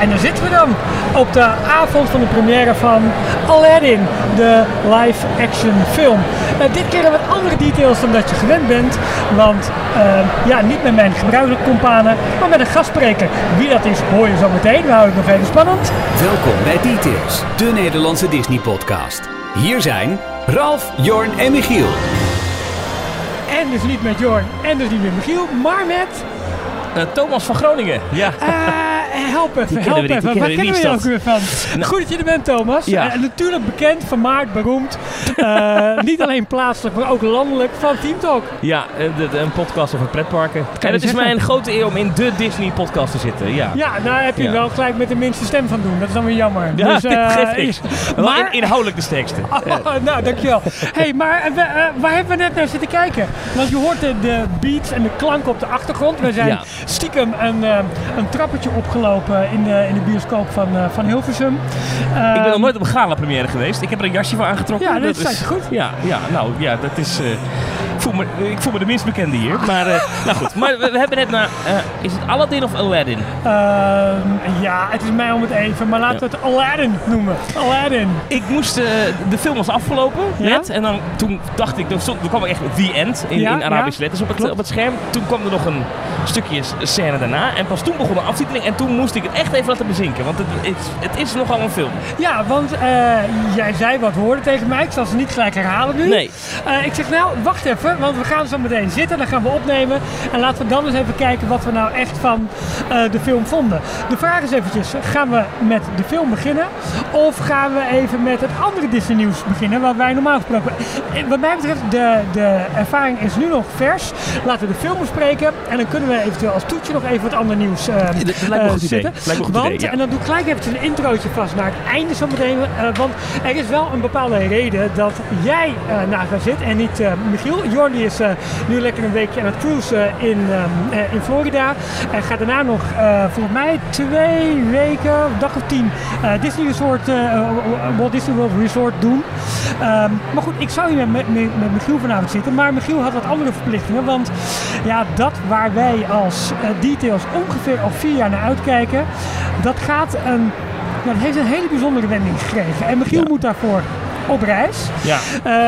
en daar zitten we dan op de avond van de première van Aladdin, de live-action film. Uh, dit keer wat andere details dan dat je gewend bent, want uh, ja, niet met mijn gebruikelijke companen, maar met een gastspreker. Wie dat is, hoor je zo meteen. We houden het nog even spannend. Welkom bij Details, de Nederlandse Disney-podcast. Hier zijn Ralf, Jorn en Michiel. En dus niet met Jorn en dus niet met Michiel, maar met... Uh, Thomas van Groningen, ja. Help even, help even. Waar kennen we je ook weer van? Nou, Goed dat je er bent, Thomas. Ja. En natuurlijk bekend, vermaard, beroemd. Uh, niet alleen plaatselijk, maar ook landelijk van Team Talk. Ja, de, een podcast over pretparken. En het is mij een grote eer om in de Disney-podcast te zitten, ja. Ja, nou heb je ja. wel gelijk met de minste stem van doen. Dat is dan weer jammer. Ja, dus, uh. Maar inhoudelijk de sterkste. Oh, nou, dankjewel. hey, maar we, waar hebben we net naar zitten kijken? Want je hoort de, de beats en de klanken op de achtergrond. We zijn stiekem een, een trappetje opgelopen in de, in de bioscoop van, uh, van Hilversum. Uh, ik ben nog nooit op een gala première geweest. Ik heb er een jasje voor aangetrokken. Ja, dat, dat is goed. Ja, ja, nou ja, dat is... Voel me, ik voel me de minst bekende hier. Maar, uh, nou goed. Maar we, we hebben net naar... Uh, is het Aladdin of Aladdin? Uh, ja, het is mij om het even. Maar laten we het Aladdin noemen. Aladdin. Ik moest... de film was afgelopen. Ja? Net. En dan toen dacht ik... Toen kwam er echt The End in, ja? in Arabische letters op het, op het scherm. Toen kwam er nog een stukje scène daarna. En pas toen begon de aftiteling. En toen moest ik het echt even laten bezinken. Want het, het, het is nogal een film. Ja, want jij zei wat woorden tegen mij. Ik zal ze niet gelijk herhalen nu. Nee. ik zeg nou, wacht even want we gaan zo meteen zitten, dan gaan we opnemen. En laten we dan eens even kijken wat we nou echt van uh, de film vonden. De vraag is eventjes, gaan we met de film beginnen? Of gaan we even met het andere Disney nieuws beginnen, wat wij normaal gesproken... Wat mij betreft, de, de ervaring is nu nog vers. Laten we de film bespreken en dan kunnen we eventueel als toetje nog even wat ander nieuws uh, dat lijkt me uh, goed zitten. Idee. Lijkt me goed want, idee, ja. en dan doe ik gelijk even een introotje vast naar het einde zo meteen. want er is wel een bepaalde reden dat jij naar daar zit en niet Michiel. Jorn die is uh, nu lekker een weekje aan het cruisen in, um, uh, in Florida. En gaat daarna nog volgens mij twee weken, dag of tien, Disney Resort, Walt Disney World Resort doen. Um, maar goed, ik zou hier met, met, met Michiel vanavond zitten. Maar Michiel had wat andere verplichtingen. Want ja, dat waar wij als details ongeveer al vier jaar naar uitkijken, dat gaat een, dat heeft een hele bijzondere wending gekregen. En Michiel ja. moet daarvoor op reis. Ja.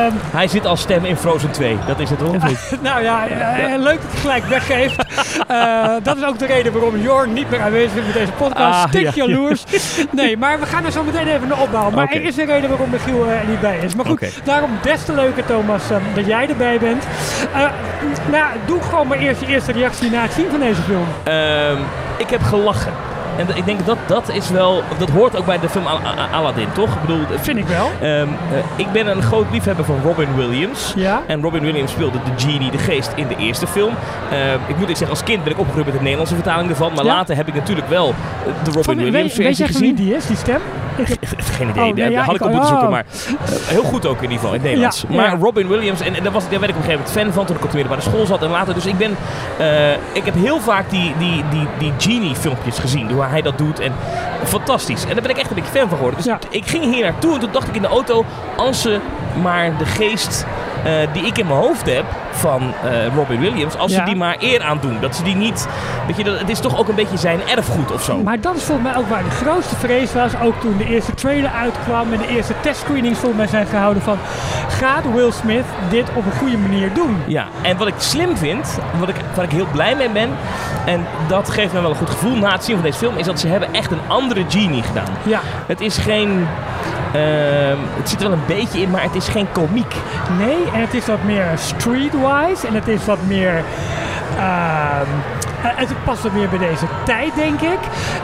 Um, Hij zit als stem in Frozen 2. Dat is het hoor, nou ja, ja, leuk dat hij gelijk weggeeft. uh, dat is ook de reden waarom Jorn niet meer aanwezig is met deze podcast. Ah, Stik ja. jaloers. nee, maar we gaan er zo meteen even naar opbouwen. Maar okay. er is een reden waarom Michiel er niet bij is. Maar goed, okay. daarom des te leuker Thomas uh, dat jij erbij bent. Nou, doe gewoon maar eerst je eerste reactie na het zien van deze film. Um, ik heb gelachen. En ik denk dat dat is wel, dat hoort ook bij de film Al Aladdin, toch? Ik bedoel, vind ik wel. Um, uh, ik ben een groot liefhebber van Robin Williams. Ja. En Robin Williams speelde de genie, de geest, in de eerste film. Uh, ik moet zeggen, als kind ben ik opgegroeid met de Nederlandse vertaling ervan. Maar ja? later heb ik natuurlijk wel de Robin van, Williams versie weet gezien. wie die is, die stem? Geen idee, oh, nee, ja, had ik op moeten zoeken. Maar uh, heel goed ook in ieder geval, in het Nederlands. Ja, maar Robin Williams, en, en daar, was, daar werd ik op een gegeven moment fan van toen ik op de middelbare school zat. En later, dus ik ben, ik heb heel vaak die, die, die, die genie filmpjes gezien. Hoe hij dat doet. En fantastisch. En daar ben ik echt een beetje fan van geworden. Dus ja. ik ging hier naartoe en toen dacht ik in de auto, als ze maar de geest uh, die ik in mijn hoofd heb van uh, Robin Williams, als ja. ze die maar eer aan doen. Dat ze die niet, weet je, dat, het is toch ook een beetje zijn erfgoed of zo. Maar dat is volgens mij ook waar de grootste vrees was. Ook toen de eerste trailer uitkwam en de eerste testscreenings volgens mij zijn gehouden van, gaat Will Smith dit op een goede manier doen? Ja, en wat ik slim vind, wat ik, waar ik heel blij mee ben, en dat geeft me wel een goed gevoel na het zien van deze film, is dat ze hebben echt een andere genie gedaan. Ja. Het is geen... Uh, het zit er wel een beetje in, maar het is geen komiek. Nee, en het is wat meer streetwise en het is wat meer. Uh, het past wat meer bij deze tijd, denk ik.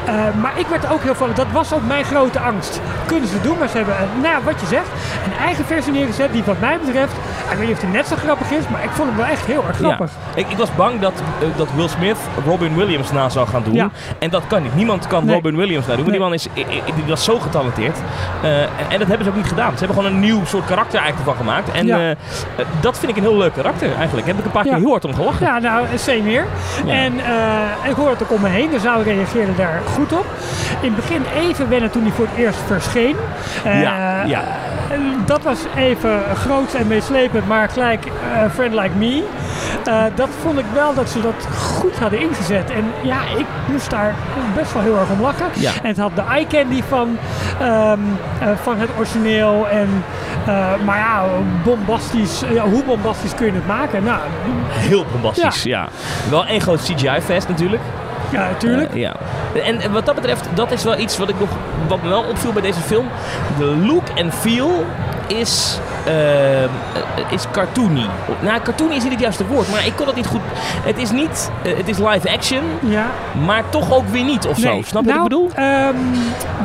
Uh, maar ik werd ook heel van. Dat was ook mijn grote angst. Kunnen ze doen, maar ze hebben, nou ja, wat je zegt, een eigen versie neergezet die, wat mij betreft, ik weet niet of die net zo grappig is, maar ik vond hem wel echt heel erg grappig. Ja. Ik, ik, was bang dat, uh, dat Will Smith Robin Williams na zou gaan doen. Ja. En dat kan niet. Niemand kan Nee. Robin Williams na doen. Nee. die man is, die was zo getalenteerd. En, en dat hebben ze ook niet gedaan. Ze hebben gewoon een nieuw soort karakter eigenlijk ervan gemaakt. En Ja. dat vind ik een heel leuk karakter eigenlijk. Heb ik een paar keer heel hard om gelachen. Ja, nou, same meer. En ik hoor het ook om me heen. De zaal reageerde daar goed op. In het begin even wennen toen hij voor het eerst verscheen. Uh, Ja, ja. Dat was even groot en meeslepend, maar gelijk uh, Friend Like Me. Uh, dat vond ik wel dat ze dat goed hadden ingezet. En ja, ik moest daar best wel heel erg om lachen. Ja. En het had de eye candy van, um, uh, van het origineel. En, maar ja, bombastisch. Ja, hoe bombastisch kun je het maken? Nou, heel bombastisch, ja. ja. Wel één groot CGI-fest natuurlijk. Ja, natuurlijk. Uh, ja. En, wat dat betreft, dat is wel iets wat, ik nog, wat me wel opviel bij deze film. De look en feel is, uh, is cartoony. Nou, cartoony is niet het juiste woord, maar ik kon het niet goed. Het is niet, uh, het is live action, ja. maar toch ook weer niet of nee. zo. Snap je nou, wat ik bedoel? Um,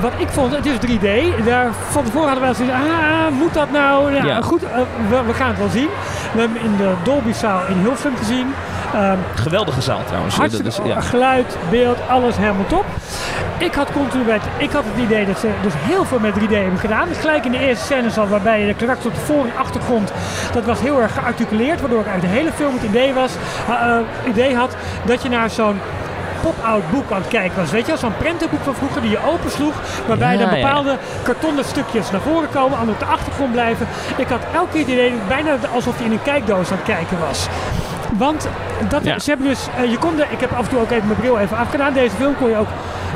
wat ik vond, het is 3D. Daar, van tevoren hadden we wel zoiets ah, moet dat nou? Ja, ja. goed, we, we, gaan het wel zien. We hebben in de Dolby-zaal in Hilversum gezien. Um, Geweldige zaal trouwens. Hartstikke is, ja. geluid, beeld, alles helemaal top. Ik had continu bij, ik had het idee dat ze dus heel veel met 3D hebben gedaan. Dus gelijk in de eerste scène al waarbij je de karakter op de voor- en achtergrond, dat was heel erg gearticuleerd. Waardoor ik uit de hele film het idee, was, uh, idee had dat je naar zo'n pop-out boek aan het kijken was. Weet je, zo'n prentenboek van vroeger die je opensloeg. Waarbij ja, er bepaalde ja. kartonnen stukjes naar voren komen, en op de achtergrond blijven. Ik had elke keer het idee bijna alsof je in een kijkdoos aan het kijken was. Want dat, ja. ze hebben dus, uh, je kon de, ik heb af en toe ook even mijn bril even afgedaan. Deze film kon je ook,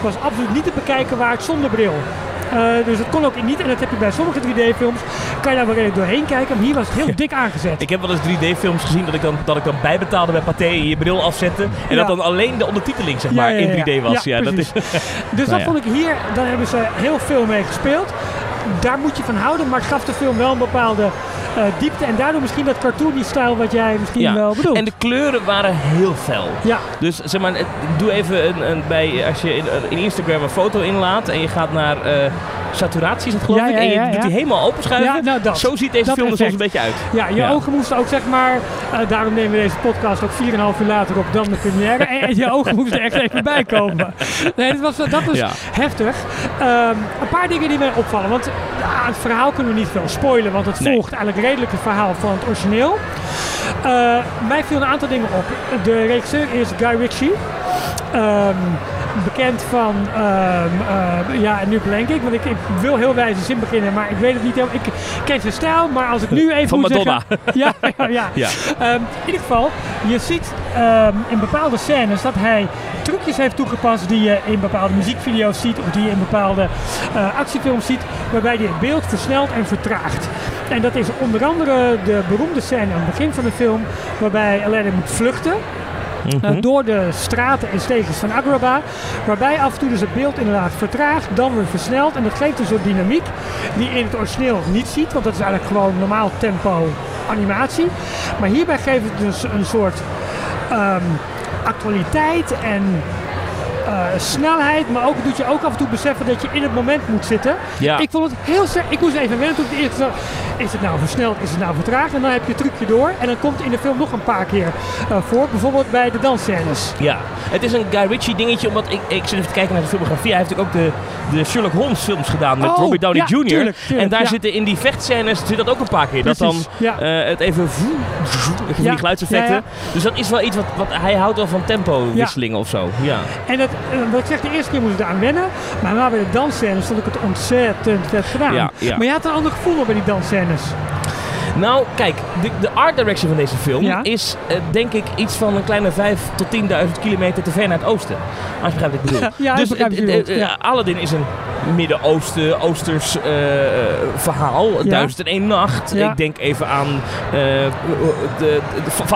was absoluut niet te bekijken waard zonder bril. Uh, dus dat kon ook niet. En dat heb je bij sommige 3D-films. Kan je daar wel redelijk doorheen kijken. Maar hier was het heel dik aangezet. Ik heb wel eens 3D-films gezien dat ik, dan, dat ik dan bijbetaalde bij Pathé en je bril afzette. En ja. dat dan alleen de ondertiteling zeg maar, in 3D was. Ja, dat is dus dat vond ik hier. Daar hebben ze heel veel mee gespeeld. Daar moet je van houden. Maar het gaf de film wel een bepaalde uh, diepte. En daardoor misschien dat cartoony-stijl wat jij misschien ja. wel bedoelt. En de kleuren waren heel fel. Ja. Dus zeg maar, doe even een, een, bij, als je in, in, Instagram een foto inlaat en je gaat naar uh, saturatie, is het geloof ja, ik. Ja, en je doet die helemaal openschuiven. Nou, dat, Zo ziet deze film er soms een beetje uit. Ja, je ogen moesten ook zeg maar, uh, daarom nemen we deze podcast ook 4,5 uur later op dan de première. en, en je ogen moesten echt even bijkomen. Nee, dat was, dat was heftig. Um, een paar dingen die mij opvallen. Want het verhaal kunnen we niet veel spoilen, want het nee. volgt eigenlijk redelijk het verhaal van het origineel. Uh, mij viel een aantal dingen op. De regisseur is Guy Ritchie. Um, bekend van, um, uh, ja, en nu blank ik, want ik, ik, wil heel wijze zin beginnen, maar ik weet het niet helemaal. Ik ken zijn stijl, maar als ik nu even van moet Madonna. zeggen... Ja, ja, ja. ja. Um, in ieder geval, je ziet um, in bepaalde scènes dat hij trucjes heeft toegepast die je in bepaalde muziekvideo's ziet, of die je in bepaalde uh, actiefilms ziet, waarbij hij het beeld versnelt en vertraagt. En dat is onder andere de beroemde scène aan het begin van de film, waarbij Aladdin moet vluchten. Mhm. Uh, door de straten en stegens van Agrabah. Waarbij af en toe dus het beeld inderdaad vertraagt, dan weer versnelt. En dat geeft een soort dynamiek die je in het origineel niet ziet. Want dat is eigenlijk gewoon normaal tempo animatie. Maar hierbij geeft het dus een soort um, actualiteit en uh, snelheid, maar ook doet je ook af en toe beseffen dat je in het moment moet zitten. Ja. Ik vond het heel sterk. Ik moest even wennen toen ik. Is het nou versneld? Is het nou vertraagd? En dan heb je het trucje door. En dan komt in de film nog een paar keer uh, voor. Bijvoorbeeld bij de dansscènes. Ja, het is een Guy Ritchie dingetje. Omdat ik, ik zit even te kijken naar de filmografie. Hij heeft ook de, de Sherlock Holmes films gedaan met oh, Robert Downey ja, Jr. Tuurlijk, tuurlijk, en daar ja. zitten in die vechtscènes zit dat ook een paar keer. Precies, dat dan ja. uh, het even die geluidseffecten. Dus dat is wel iets wat, wat hij houdt wel van tempowisselingen of zo. Ja. En dat, uh, wat ik zeg, de eerste keer moest ik eraan wennen. Maar na bij de dansscènes vond ik het ontzettend vet gedaan. Maar je had een ander gevoel bij die dansscènes. minus. Nou, kijk, de, de, art direction van deze film ja? is uh, denk ik iets van een kleine 5 tot 10.000 kilometer te ver naar het oosten. Als je begrijpt wat ik bedoel. ja, dus ik begrijp uh, ja. Aladdin is een Midden-Oosten, Oosters uh, verhaal. Ja. Duizend en één nacht. Ja. Ik denk even aan de, de,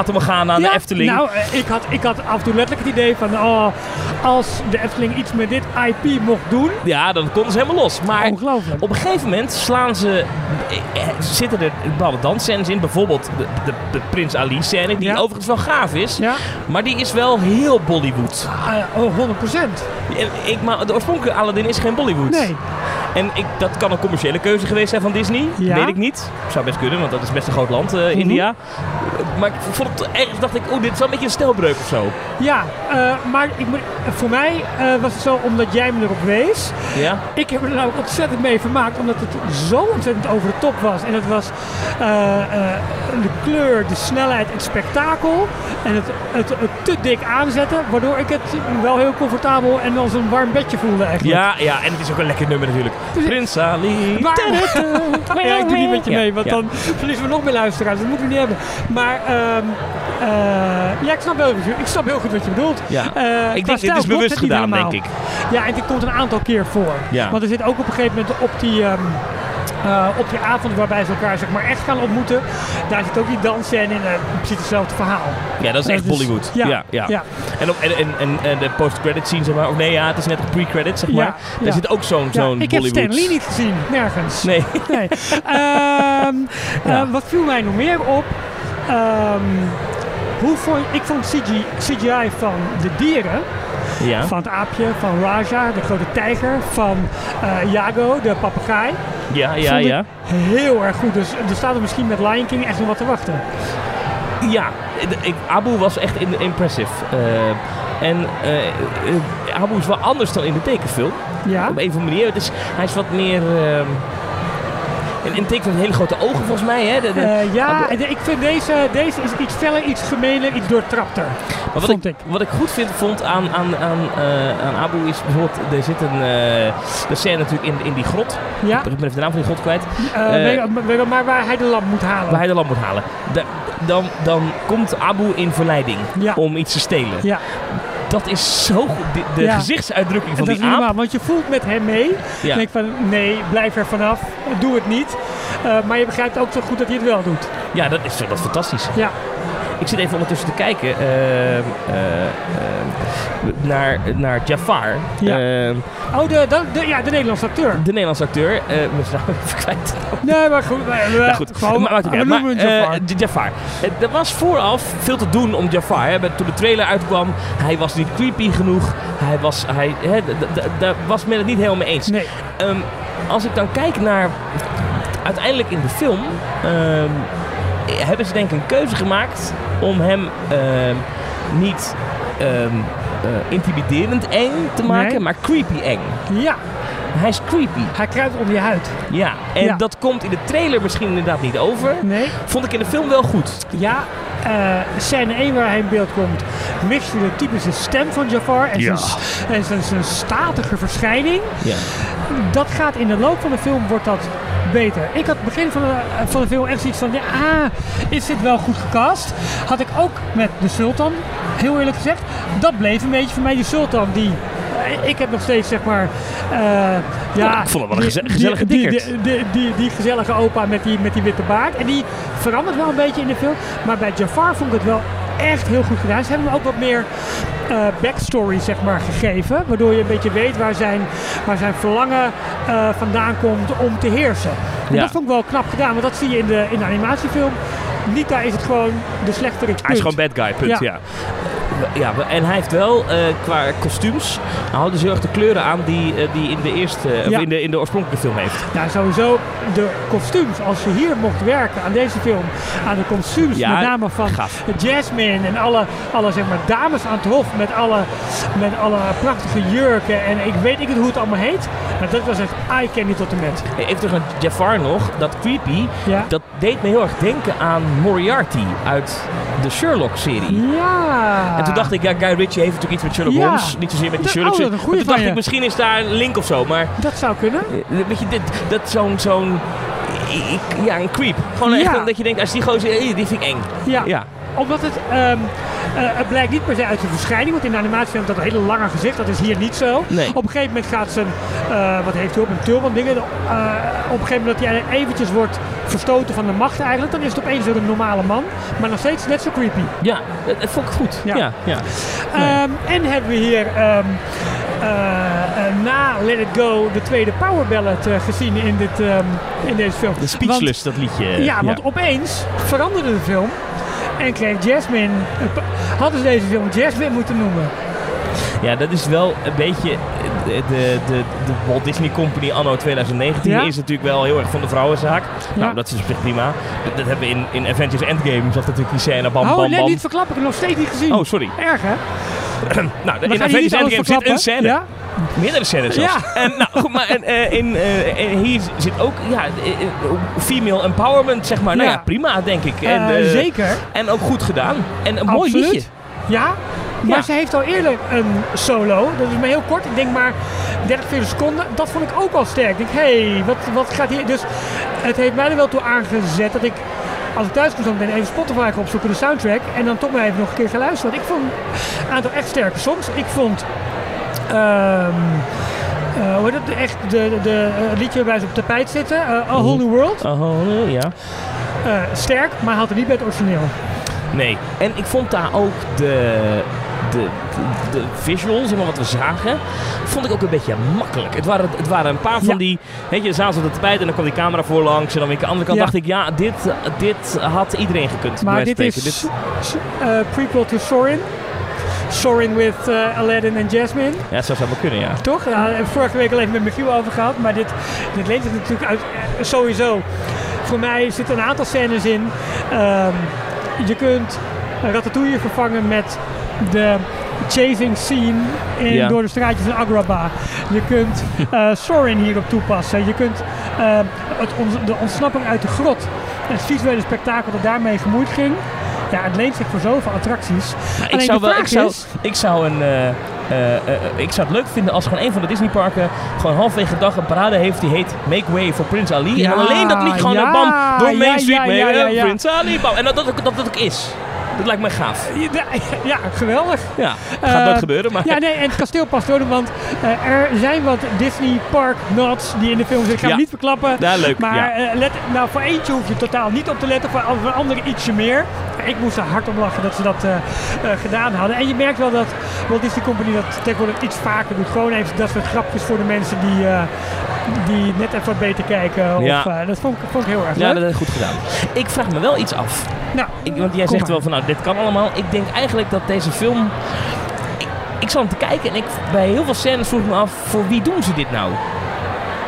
de Morgana, ja, de Efteling. Nou, ik had, ik had af en toe letterlijk het idee van... Oh, als de Efteling iets met dit IP mocht doen... Ja, dan konden ze helemaal los. Maar op een gegeven moment slaan ze... Zitten er bepaalde dansscènes in. Bijvoorbeeld de, de, de Prins Ali scène. Die Ja. overigens wel gaaf is. Ja, Maar die is wel heel Bollywood. uh, oh, 100 procent. En Ik, maar de oorspronkelijke Aladdin is geen Bollywood. Nee. En ik, dat kan een commerciële keuze geweest zijn van Disney. Ja. Weet ik niet. Zou best kunnen, want dat is best een groot land, uh, Mhm. India. maar ik vond het ergens, dacht ik, oh, dit is wel een beetje een stelbreuk of zo. Ja, uh, maar ik moet, voor mij uh, was het zo omdat jij me erop wees. Ja. Ik heb er nou ontzettend mee vermaakt, omdat het zo ontzettend over de top was. En het was de kleur, de snelheid, het spektakel. En het, het, het, te dik aanzetten, waardoor ik het wel heel comfortabel en als een warm bedje voelde eigenlijk. Ja, ja en het is ook een lekker nummer natuurlijk. Prins Ali. ja, ik doe niet met je mee, want ja. dan verliezen we nog meer luisteraars. Dat moeten we niet hebben. Maar um, uh, ja, ik snap, wel, ik snap heel goed wat je bedoelt. Ja. Uh, ik denk, dit is bewust gedaan, denk ik. Ja, en dit komt een aantal keer voor. Ja. Want er zit ook op een gegeven moment op die... Um, uh, op die avond waarbij ze elkaar zeg maar, echt gaan ontmoeten. Daar zit ook die dansen in uh, precies hetzelfde verhaal. Ja, dat is echt dus, Bollywood. Ja, ja, ja. ja. En, op, en, en, en, de post-credit scene, zeg maar. Of nee, ja, het is net een pre-credit, zeg maar. Ja, Daar zit ook zo'n zo'n Bollywood. Ik heb Stan Lee niet gezien, nergens. Nee. nee. um, uh, wat viel mij nog meer op? Um, hoe vond, ik vond CG, CGI van de dieren ja. Van het aapje, van Raja, de grote tijger, van uh, Jago, de papegaai. Ja, ja, ja. Heel erg goed. Dus er staat er misschien met Lion King echt nog wat te wachten. Ja, ik, Abu was echt impressive. Uh, en uh, Abu is wel anders dan in de tekenfilm. Ja. Op een of andere manier. Het is, hij is wat meer... Uh, en, en teken van hele grote ogen volgens mij. Hè? De, de, uh, ja, ik vind deze, deze is iets feller, iets gemener, iets doortrapter. Maar wat, ik, ik, wat ik goed vind, vond aan, aan, aan, uh, aan Abu is bijvoorbeeld, er zit een uh, de scène natuurlijk in, in die grot. Ja. Ik ben even de naam van die grot kwijt. Uh, maar waar hij de lamp moet halen. Waar hij de lamp moet halen. Dan, dan komt Abu in verleiding ja. om iets te stelen. Ja dat is zo goed. De, de ja. gezichtsuitdrukking van dat die is aap. Normaal, want je voelt met hem mee. Ja. denk van nee, blijf er vanaf. Doe het niet. Uh, maar je begrijpt ook zo goed dat hij het wel doet. Ja, dat is, dat is fantastisch. Ja. Ik zit even ondertussen te kijken uh, uh, naar, naar Jafar. Ja. oh, de, de, de, ja, de Nederlandse acteur. De Nederlandse acteur. Uh, we zijn even kwijt. Nee, maar goed. We, nou, goed. Gewoon, maar, maar, maar, maar Jafar. Jafar. er was vooraf veel te doen om Jafar. Hè. Toen de trailer uitkwam, hij was niet creepy genoeg. Hij was, hij, hè, daar was men het niet helemaal mee eens. Nee. Um, als ik dan kijk naar uiteindelijk in de film... Um, hebben ze denk ik een keuze gemaakt om hem uh, niet um, uh, intimiderend eng te maken, nee. maar creepy eng. Ja. Hij is creepy. Hij kruipt om je huid. Ja, en ja. dat komt in de trailer misschien inderdaad niet over. Nee. Vond ik in de film wel goed. Ja, uh, scène 1 waar hij in beeld komt, mist je de typische stem van Jafar en, ja. zijn, en zijn, zijn statige verschijning. Ja. Dat gaat in de loop van de film, wordt dat beter. Ik had het begin van de, van de film echt zoiets van, ja, ah, is dit wel goed gecast? Had ik ook met de Sultan, heel eerlijk gezegd. Dat bleef een beetje voor mij, die Sultan, die ik heb nog steeds zeg maar. Uh, ja, ik vond het wel een die, gezellige die, die, die, die, die, gezellige opa met die, met die witte baard. En die verandert wel een beetje in de film. Maar bij Jafar vond ik het wel echt heel goed gedaan. Ze hebben hem ook wat meer uh, backstory zeg maar, gegeven. Waardoor je een beetje weet waar zijn, waar zijn verlangen uh, vandaan komt om te heersen. En Ja. dat vond ik wel knap gedaan. Want dat zie je in de, in de animatiefilm. Nita is het gewoon de slechterik. Hij is gewoon bad guy, punt. Ja. Ja. Ja, en hij heeft wel uh, qua kostuums houden ze heel erg de kleuren aan die, uh, die in de eerste Ja. of in de, in de oorspronkelijke film heeft. Ja, sowieso de kostuums. Als je hier mocht werken aan deze film, aan de kostuums, Ja, met name van gaaf. Jasmine en alle, alle zeg maar, dames aan het hof met alle, met alle prachtige jurken en ik weet niet hoe het allemaal heet. Maar dat was echt eye candy tot en met. Even terug naar Jafar nog, dat creepy, Ja. dat deed me heel erg denken aan Moriarty uit de Sherlock-serie. Ja. En toen dacht ik, ja, Guy Ritchie heeft natuurlijk iets met Sherlock. Holmes. Niet zozeer met die Sherlock oh, toen dacht ik, misschien is daar een link of zo. Maar Dat zou kunnen. eh, weet je, dit, dat zo'n, zo'n, ja, een creep. Gewoon echt dat je denkt, als die gozer, die vind ik eng. Ja. Ja. Omdat het, ehm, eh, het blijkt niet per se uit zijn verschijning. Want in de animatiefilm heeft dat een hele lange gezicht. Dat is hier niet zo. Nee. Op een gegeven moment gaat zijn, eh, wat heeft hij op, een turban dingen. eh, op een gegeven moment dat hij eventjes wordt verstoten van de macht eigenlijk. Dan is het opeens weer een normale man. Maar nog steeds net zo creepy. Ja, dat, vond ik goed. Ja. Ja. Ja, Ehm, en hebben we hier ehm, eh, eh, na Let It Go de tweede power ballad eh, gezien in, dit, ehm, in deze film. De Speechless, dat liedje. Ja, want opeens veranderde de film. En kreeg Jasmine. Hadden ze deze film Jasmine moeten noemen? Ja, dat is wel een beetje. de, de, de, de Walt Disney Company anno 2019 is natuurlijk wel heel erg van de vrouwenzaak. Nou, dat is op zich prima. Dat, dat, hebben we in, in Avengers Endgame, zat natuurlijk die scène, bam, oh, bam, nee, niet verklappen. Ik heb nog steeds niet gezien. Oh, sorry. Erg, hè? nou, in Avengers Endgame zit een scène. Ja? Meerdere scènes zelfs. Ja. En, nou, goed, maar en, uh, in, uh, hier zit ook ja, female empowerment, zeg maar. Nou ja, prima, denk ik. En, zeker. En ook goed gedaan. En een mooi liedje. Ja, maar ze heeft al eerder een solo. Dat is maar heel kort. Ik denk maar 30, 40 seconden. Dat vond ik ook al sterk. Ik denk, hé, hey, wat, wat gaat hier... Dus het heeft mij er wel toe aangezet dat ik als ik thuis zo meteen even Spotify opzoeken, de soundtrack. En dan toch maar even nog een keer gaan luisteren. Want ik vond een aantal echt sterke songs. Ik vond... Uh, hoe heet het? Echt de, de, de, het liedje waarbij ze op tapijt zitten. Uh, A Whole New World. A Whole New, ja. Uh, sterk, maar had er niet bij het origineel. Nee. En ik vond daar ook de, de, de, visuals, zeg maar, wat we zagen, vond ik ook een beetje makkelijk. Het waren, het waren een paar van die, weet je, zaten ze op tapijt en dan kwam die camera voor langs. En dan weer aan de andere kant dacht ik, ja, dit, dit had iedereen gekund. Maar dit is dit... Uh, prequel to Sorin. Sorin with uh, Aladdin en Jasmine. Ja, dat zou wel kunnen, ja. Toch? Ja, vorige week al even met Michiel over gehad, maar dit, dit leent zich natuurlijk uit, sowieso. Voor mij zitten een aantal scènes in. Um, je kunt Ratatouille vervangen met de chasing scene in, door de straatjes van Agrabah. Je kunt uh, Sorin hierop toepassen. Je kunt uh, het de ontsnapping uit de grot. Het visuele spektakel dat daarmee gemoeid ging. Ja, het leent zich voor zoveel attracties. ik, zou wel, ik, zou, ik zou een... Uh, uh, uh, ik zou het leuk vinden als gewoon een van de Disneyparken gewoon halfwege dag een parade heeft die heet Make Way for Prince Ali. Ja, en alleen dat lied gewoon ja, bam, door Main Street mee, Prince Ali, bam. En dat dat, dat, dat ook is. Dat lijkt me gaaf. Ja, ja geweldig. Ja, gaat nooit uh, gebeuren, maar... Ja, nee, en het kasteel past door, want uh, er zijn wat Disney Park nods die in de film zitten. Ik ga ja. niet verklappen. Ja, leuk. Maar ja. uh, let, nou, voor eentje hoef je totaal niet op te letten, voor een andere ietsje meer. Ik moest er hard om lachen dat ze dat gedaan hadden. En je merkt wel dat Walt Disney Company dat tegenwoordig iets vaker doet. Gewoon even dat soort grapjes voor de mensen die, die net even wat beter kijken. Of, dat vond, vond ik heel erg leuk. Ja, dat is goed gedaan. Ik vraag me wel iets af. Nou, ik, want jij zegt maar. wel van nou, dit kan allemaal. Ik denk eigenlijk dat deze film. Ik, ik zat hem te kijken en ik, bij heel veel scènes vroeg me af: voor wie doen ze dit nou?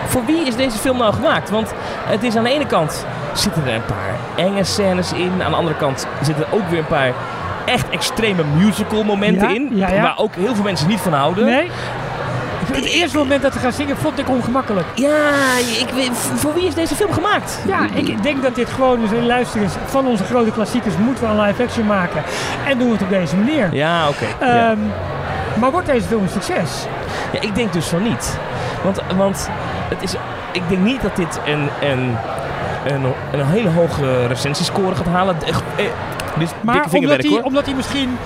Voor wie is deze film nou gemaakt? Want het is aan de ene kant zitten er een paar enge scènes in. Aan de andere kant zitten er ook weer een paar echt extreme musical momenten ja, in. Ja, ja. Waar ook heel veel mensen niet van houden. Nee. Het eerste moment dat ze gaan zingen vond ik ongemakkelijk. Ja, ik voor wie is deze film gemaakt? Ja, ik denk dat dit gewoon dus een luister is van onze grote klassiekers. Moeten we een live action maken. En doen we het op deze manier. Ja, oké. Okay. Um, ja. Maar wordt deze film een succes? Ja, ik denk dus van niet. Want, want het is, ik denk niet dat dit een, een, een, een hele hoge recensiescore gaat halen. Dus maar omdat hij, omdat hij misschien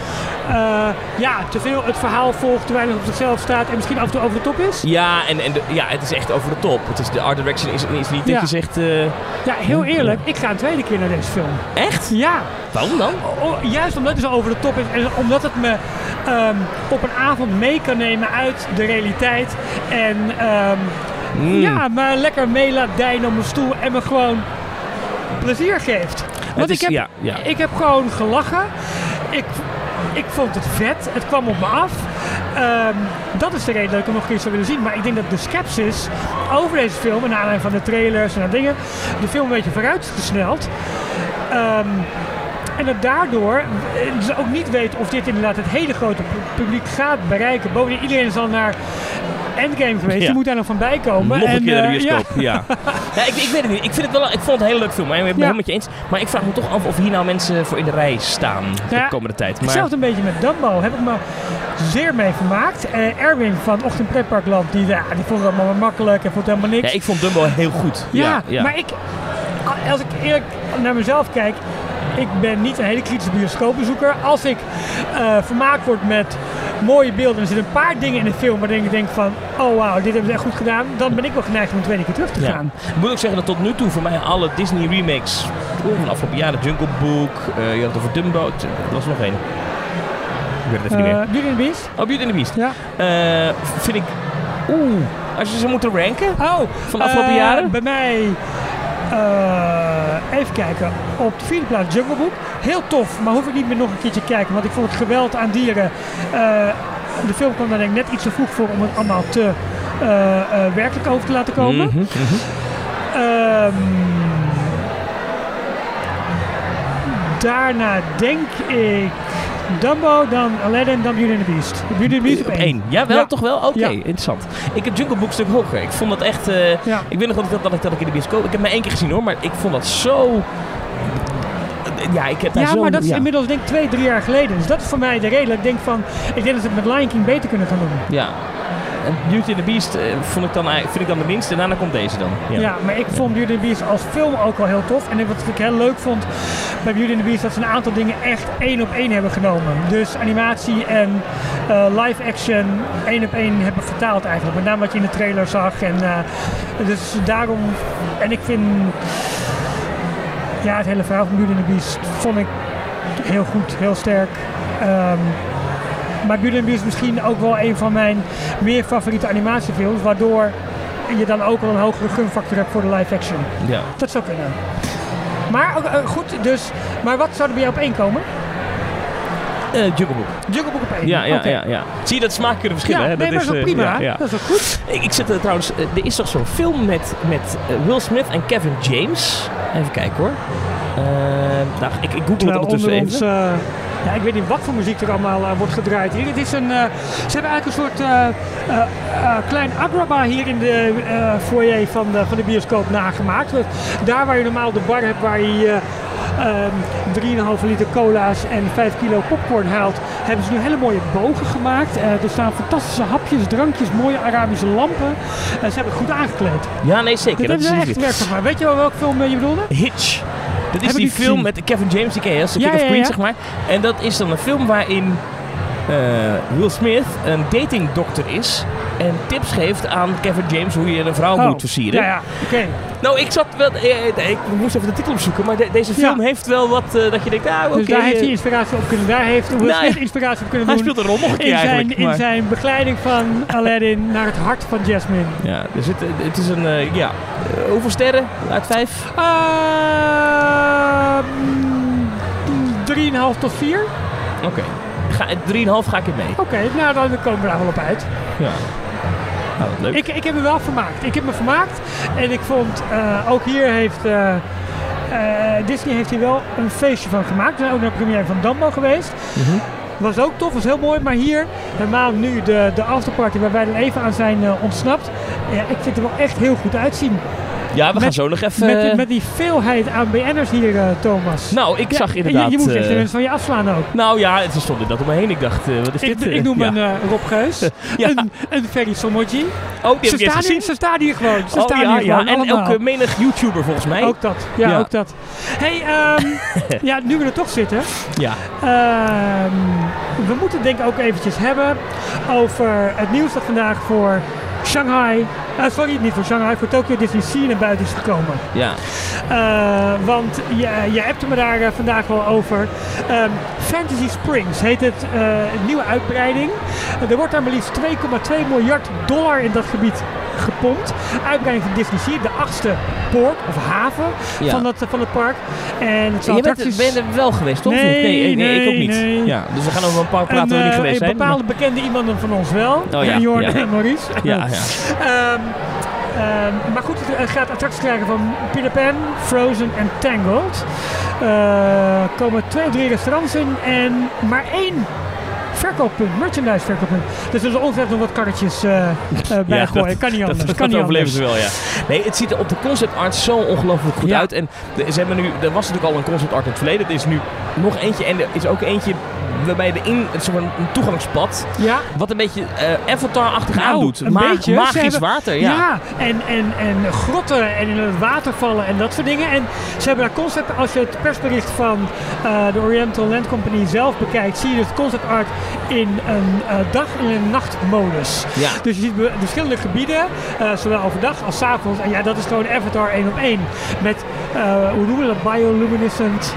uh, ja, te veel het verhaal volgt, te weinig op zichzelf staat en misschien af en toe over de top is? Ja, en, en de, ja, het is echt over de top. Het is, de art direction is, is niet ja. dat je zegt... Uh, ja, heel eerlijk, ik ga een tweede keer naar deze film. Echt? Ja. Waarom dan? O, juist omdat het zo over de top is en omdat het me um, op een avond mee kan nemen uit de realiteit. En um, mm. ja, me lekker mee laat op mijn stoel en me gewoon plezier geeft. Want is, ik, heb, ja, ja. ik heb gewoon gelachen. Ik, ik vond het vet. Het kwam op me af. Um, dat is de reden dat ik hem nog een keer zou willen zien. Maar ik denk dat de skepsis over deze film, naar aanleiding van de trailers en dingen, de film een beetje vooruit gesneld. Um, en dat daardoor ze ook niet weten of dit inderdaad het hele grote publiek gaat bereiken. Bovendien, iedereen zal naar Endgame geweest. Ja. Die moet daar nog van bij komen. Nog een en, keer naar de bioscoop, uh, ja. ja. ja ik, ik, weet het niet. Ik, vind het wel, ik vond het een hele leuk film. Ik ben het helemaal met je eens. Maar ik vraag me toch af of hier nou mensen voor in de rij staan de komende tijd. Maar... Hetzelfde een beetje met Dumbo. Heb ik me zeer mee vermaakt. Uh, Erwin van Ochtend Pretparkland, die, ja, die vond het allemaal makkelijk en vond helemaal niks. Ja, ik vond Dumbo heel goed. Ja, ja, maar ik, als ik eerlijk naar mezelf kijk, ik ben niet een hele kritische bioscoopbezoeker. Als ik uh, vermaakt word met mooie beelden en er zitten een paar dingen in de film waarin ik denk van, oh wauw, dit hebben ze echt goed gedaan, dan ben ik wel geneigd om een tweede keer terug te gaan. Ja. Ik moet ook zeggen dat tot nu toe voor mij alle Disney remakes van de afgelopen jaren, Jungle Book, uh, je had het over Dumbo, er was nog één. Ik weet het even uh, niet meer. Beauty and the Beast? Oh, Beauty and the Beast. Ja. Uh, vind ik, oeh, als je ze moet ranken oh, van de afgelopen jaren? Bij mij uh, even kijken. Op de vierde plaats Jungle Book. Heel tof, maar hoef ik niet meer nog een keertje kijken. Want ik vond het geweld aan dieren uh, de film kwam daar denk ik net iets te vroeg voor om het allemaal te werkelijk over te laten komen. Mm daarna denk ik Dumbo, dan Aladdin, dan Beauty and the Beast. Beauty and the Beast op één. Ja, wel, toch wel? Oké, interessant. Ik heb Jungle Book een stuk hoger. Ik vond dat echt... Uh, Ik weet nog dat, dat, ik, dat ik in de bioscoop... Ik heb maar één keer gezien hoor, maar ik vond dat zo... Ja, ik heb daar ja zo... maar dat is inmiddels denk ik twee, drie jaar geleden. Dus dat is voor mij de reden. Ik denk van... Ik denk dat ze het met Lion King beter kunnen gaan doen. Ja, Beauty and the Beast uh, vond ik dan, vind ik dan de minste. En daarna komt deze dan. Ja, ja maar ik vond Beauty and the Beast als film ook wel heel tof. En wat ik heel leuk vond bij Beauty and the Beast... dat ze een aantal dingen echt één op één hebben genomen. Dus animatie en uh, live action één op één hebben vertaald eigenlijk. Met name wat je in de trailer zag. En, uh, dus daarom... En ik vind... Ja, het hele verhaal van Beauty and the Beast vond ik heel goed, heel sterk. Um, maar Beast is misschien ook wel een van mijn meer favoriete animatiefilms. Waardoor je dan ook al een hogere gunfactor hebt voor de live action. Ja. Dat zou kunnen. Maar uh, goed, dus. Maar wat zou er bij jou op één komen? Uh, Jungle Book. Jungle Book op één. Ja, ja, ja, ja. Zie je dat smaak kunnen verschillen? Ja, hè? Nee, dat maar is, prima. Ja, ja. Dat is ook goed. Ik, ik zit er trouwens. Er is toch zo'n film met, met Will Smith en Kevin James. Even kijken hoor. Nou, ik, ik google het ondertussen even. Ons, ja, ik weet niet wat voor muziek er allemaal uh, wordt gedraaid hier. Het is een, uh, ze hebben eigenlijk een soort uh, klein agraba hier in de foyer van de, van de bioscoop nagemaakt. Daar waar je normaal de bar hebt waar je um, 3,5 liter cola's en 5 kilo popcorn haalt, hebben ze nu hele mooie bogen gemaakt. er staan fantastische hapjes, drankjes, mooie Arabische lampen. ze hebben het goed aangekleed. Ja, nee, zeker. Dat, dat hebben ze echt werk van Weet je wel welke film je bedoelde? Hitch. Dat is die film met Kevin James, die ken je, ja, of Queen, zeg maar. En dat is dan een film waarin Will Smith een datingdokter is en tips geeft aan Kevin James hoe je een vrouw oh. moet versieren. Ja, ja, oké. Nou, ik zat wel. Eh, ik moest even de titel opzoeken, maar de, deze film ja. heeft wel wat uh, dat je denkt, ah, oké. Okay, dus daar heeft hij inspiratie op kunnen. Daar heeft Will nou, Smith inspiratie op kunnen hij doen. Hij speelt een rol nog een keer in zijn. Maar. In zijn begeleiding van Aladdin naar het hart van Jasmine. Ja, dus het, het is een, uh, ja. Hoeveel sterren uit vijf? Uh, 3,5 tot 4. Oké. Okay. 3,5 ga ik in mee. Oké, okay, nou dan komen we daar wel op uit. Ja. Nou, leuk. Ik, ik heb me wel vermaakt. Ik heb me vermaakt. En ik vond, uh, ook hier heeft uh, uh, Disney heeft hier wel een feestje van gemaakt. We zijn ook naar de première van Dumbo geweest. Mm -hmm. Was ook tof, was heel mooi. Maar hier, helemaal nu de, de afterparty waar wij dan even aan zijn ontsnapt. Ja, ik vind het er wel echt heel goed uitzien. Ja, we met, gaan zo nog even... Met, met die veelheid aan BN'ers hier, uh, Thomas. Nou, ik ja, zag inderdaad... Je, je moet echt mensen van je afslaan ook. Nou ja, het stond inderdaad om me heen. Ik dacht, uh, wat is ik, dit? Ik noem ja. een uh, Rob Geus. Een, een Ferry Somoji. Oh, die ze, staan hier, ze staan hier gewoon. Ze oh, staan ja, hier gewoon. En elke menig YouTuber volgens mij. Ook dat. Ja, ja. ook dat. hey, um, ja, nu we er toch zitten. Ja. Um, we moeten denk ik ook eventjes hebben over het nieuws dat vandaag voor Shanghai, uh, sorry, niet voor Shanghai, voor Tokyo Disney Sea naar buiten is gekomen. Ja. Uh, want je, je hebt me daar vandaag wel over. Um, Fantasy Springs heet het, een nieuwe uitbreiding. er wordt daar maar liefst 2,2 miljard dollar in dat gebied gepompt. Uitbreiding van Disney de achtste poort of haven ja. van, het, van het park. En het je bent, ben je er wel geweest, toch? Nee, nee, nee, nee, ik ook niet. Nee. Ja, dus we gaan over een park praten waar we niet geweest een zijn. Een bepaalde bekende iemanden van ons wel. Oh, ja, Jorn en Maurice. Ja, ja. um, um, maar goed, het gaat attracties krijgen van Peter Pan, Frozen en Tangled. Uh, komen twee of drie restaurants in en maar één verkooppunt, merchandise verkooppunt. Dus er zullen ongeveer nog wat karretjes uh, uh, bij ja, gooien. Dat, kan niet anders. Dat, kan dat niet overleven ze wel, ja. Nee, het ziet er op de concept art zo ongelooflijk goed Ja. uit. En de- ze hebben nu, er was natuurlijk al een concept art in het verleden. Er is nu nog eentje en er is ook eentje waarbij de in, een toegangspad. Ja, Wat een beetje eh, Avatar-achtig Nou, aandoet. een Ma- beetje. Magisch hebben- water, ja. ja. en, en, en grotten en in het water vallen en dat soort dingen. En ze hebben daar concept, als je het persbericht van eh, de Oriental Land Company zelf bekijkt, zie je het concept art in een eh, dag- en een nachtmodus. Ja. Dus je ziet verschillende gebieden, zowel overdag als 's avonds. En ja, dat is gewoon Avatar één op één. Met, hoe noemen we dat, bioluminescent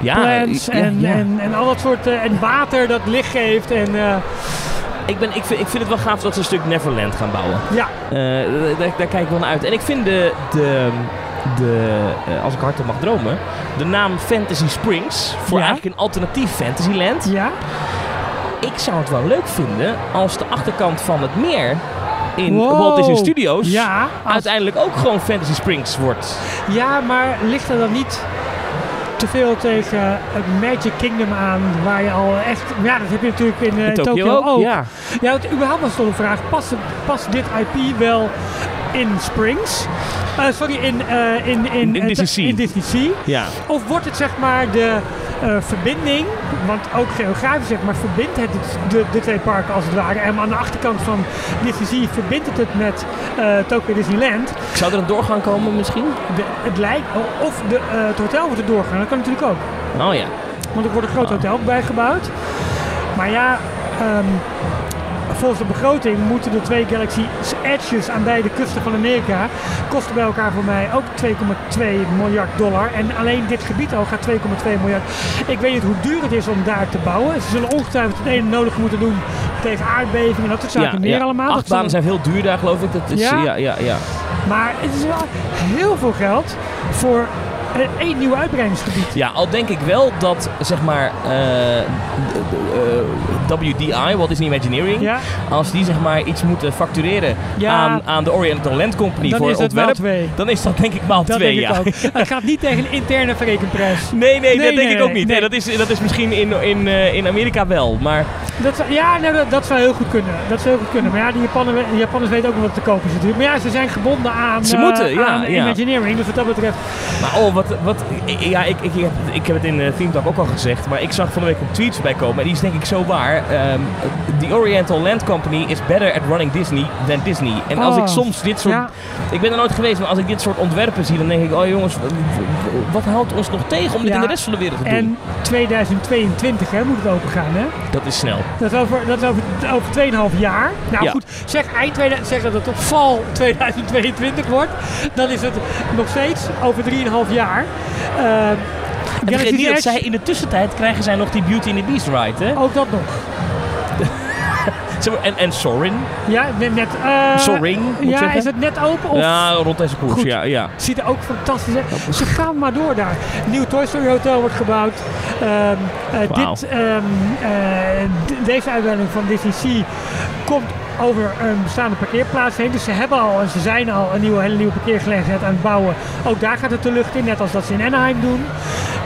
Ja, plants ja, en. En, en al dat soort, eh, en water dat licht geeft. En eh, Ik, ben, ik, vind, ik vind het wel gaaf dat ze een stuk Neverland gaan bouwen. ja, Eh, daar, daar kijk ik wel naar uit. En ik vind de, de, de eh, als ik hardop mag dromen, de naam Fantasy Springs voor Ja. eigenlijk een alternatief Fantasyland. ja, ik zou het wel leuk vinden als de achterkant van het meer in wow. Walt Disney Studios ja, uiteindelijk ook gewoon Fantasy Springs wordt. Ja, maar ligt er dan niet te veel tegen het Magic Kingdom aan, waar je al echt... Ja, dat heb je natuurlijk in, in Tokyo, ook. Ja, ja het, überhaupt was toch een vraag. Past, past dit IP wel in Springs? Uh, sorry, in, uh, in, in, in, Disney Sea. in Disney Sea? Ja. Of wordt het zeg maar de uh, verbinding, want ook geografisch zeg maar, verbindt het de, de twee parken als het ware. En aan de achterkant van Disney Sea verbindt het het met uh, Tokyo Disneyland. Zou er een doorgang komen misschien? De, het lijkt, of de, uh, het hotel wordt er doorgaan, dat kan natuurlijk ook. Oh ja. Want er wordt een groot oh. hotel bijgebouwd. Maar ja, um, volgens de begroting moeten de twee Galaxy Edges aan beide kusten van Amerika kosten bij elkaar voor mij ook 2,2 miljard dollar. En alleen dit gebied al gaat 2,2 miljard. Ik weet niet hoe duur het is om daar te bouwen. Ze zullen ongetwijfeld het ene nodig moeten doen tegen aardbevingen en dat soort zaken meer allemaal. Achtbanen zijn heel duur daar geloof ik. Dat is, ja? ja, ja, ja. Maar het is wel heel veel geld voor één nieuw uitbreidingsgebied. Ja, al denk ik wel dat zeg maar uh, uh, WDI, Walt Disney Imagineering, ja. als die zeg maar iets moeten factureren aan, aan de Oriental Land Company dan voor is ontwerp, dan is dat denk ik maal dat twee. ja. het gaat niet tegen een interne verrekenprijs. Nee, nee, nee dat denk ik ook niet. Nee. dat, is, dat is misschien in, in, uh, in Amerika wel, maar... Dat zou, ja, nou, dat, dat, zou heel goed kunnen. Dat zou heel goed kunnen. Maar ja, de Japanners, de Japanners weten ook wel wat te kopen is natuurlijk. Maar ja, ze zijn gebonden aan, ze moeten, ja, aan ja. Imagineering. Dus wat dat betreft... Maar oh, wat, wat, ja, ik, ik, ik, heb het in uh, Theme Talk ook al gezegd, maar ik zag van de week een tweet bij komen en die is denk ik zo waar. Um, the Oriental Land Company is better at running Disney than Disney. En als ik oh, soms dit soort... Ik ben er nooit geweest, maar als ik dit soort ontwerpen zie, dan denk ik, oh jongens, wat houdt ons nog tegen om dit in de rest van de wereld te doen? En 2022 hè, moet het open gaan, hè? Dat is snel. Dat is over, dat is over, over 2,5 jaar. Nou goed, zeg, eind 2000, zeg dat het op val 2022 wordt, dan is het nog steeds over 3,5 jaar. Uh, en vergeet niet dat zij in de tussentijd krijgen zij nog die Beauty and the Beast ride, hè? Ook dat nog. en, en Sorin? Ja, net... Uh, Soring, Ja, is het net open? Of? Ja, rond deze koers, ja, ja. Ziet er ook fantastisch uit. Ze gaan maar door daar. Nieuw Toy Story Hotel wordt gebouwd. Um, uh, dit, um, uh, deze uitbreiding van Disney Sea komt over een bestaande parkeerplaats heen. Dus ze hebben al en ze zijn al een nieuwe, hele nieuwe parkeergelegenheid aan het bouwen. Ook daar gaat het de lucht in, net als dat ze in Anaheim doen.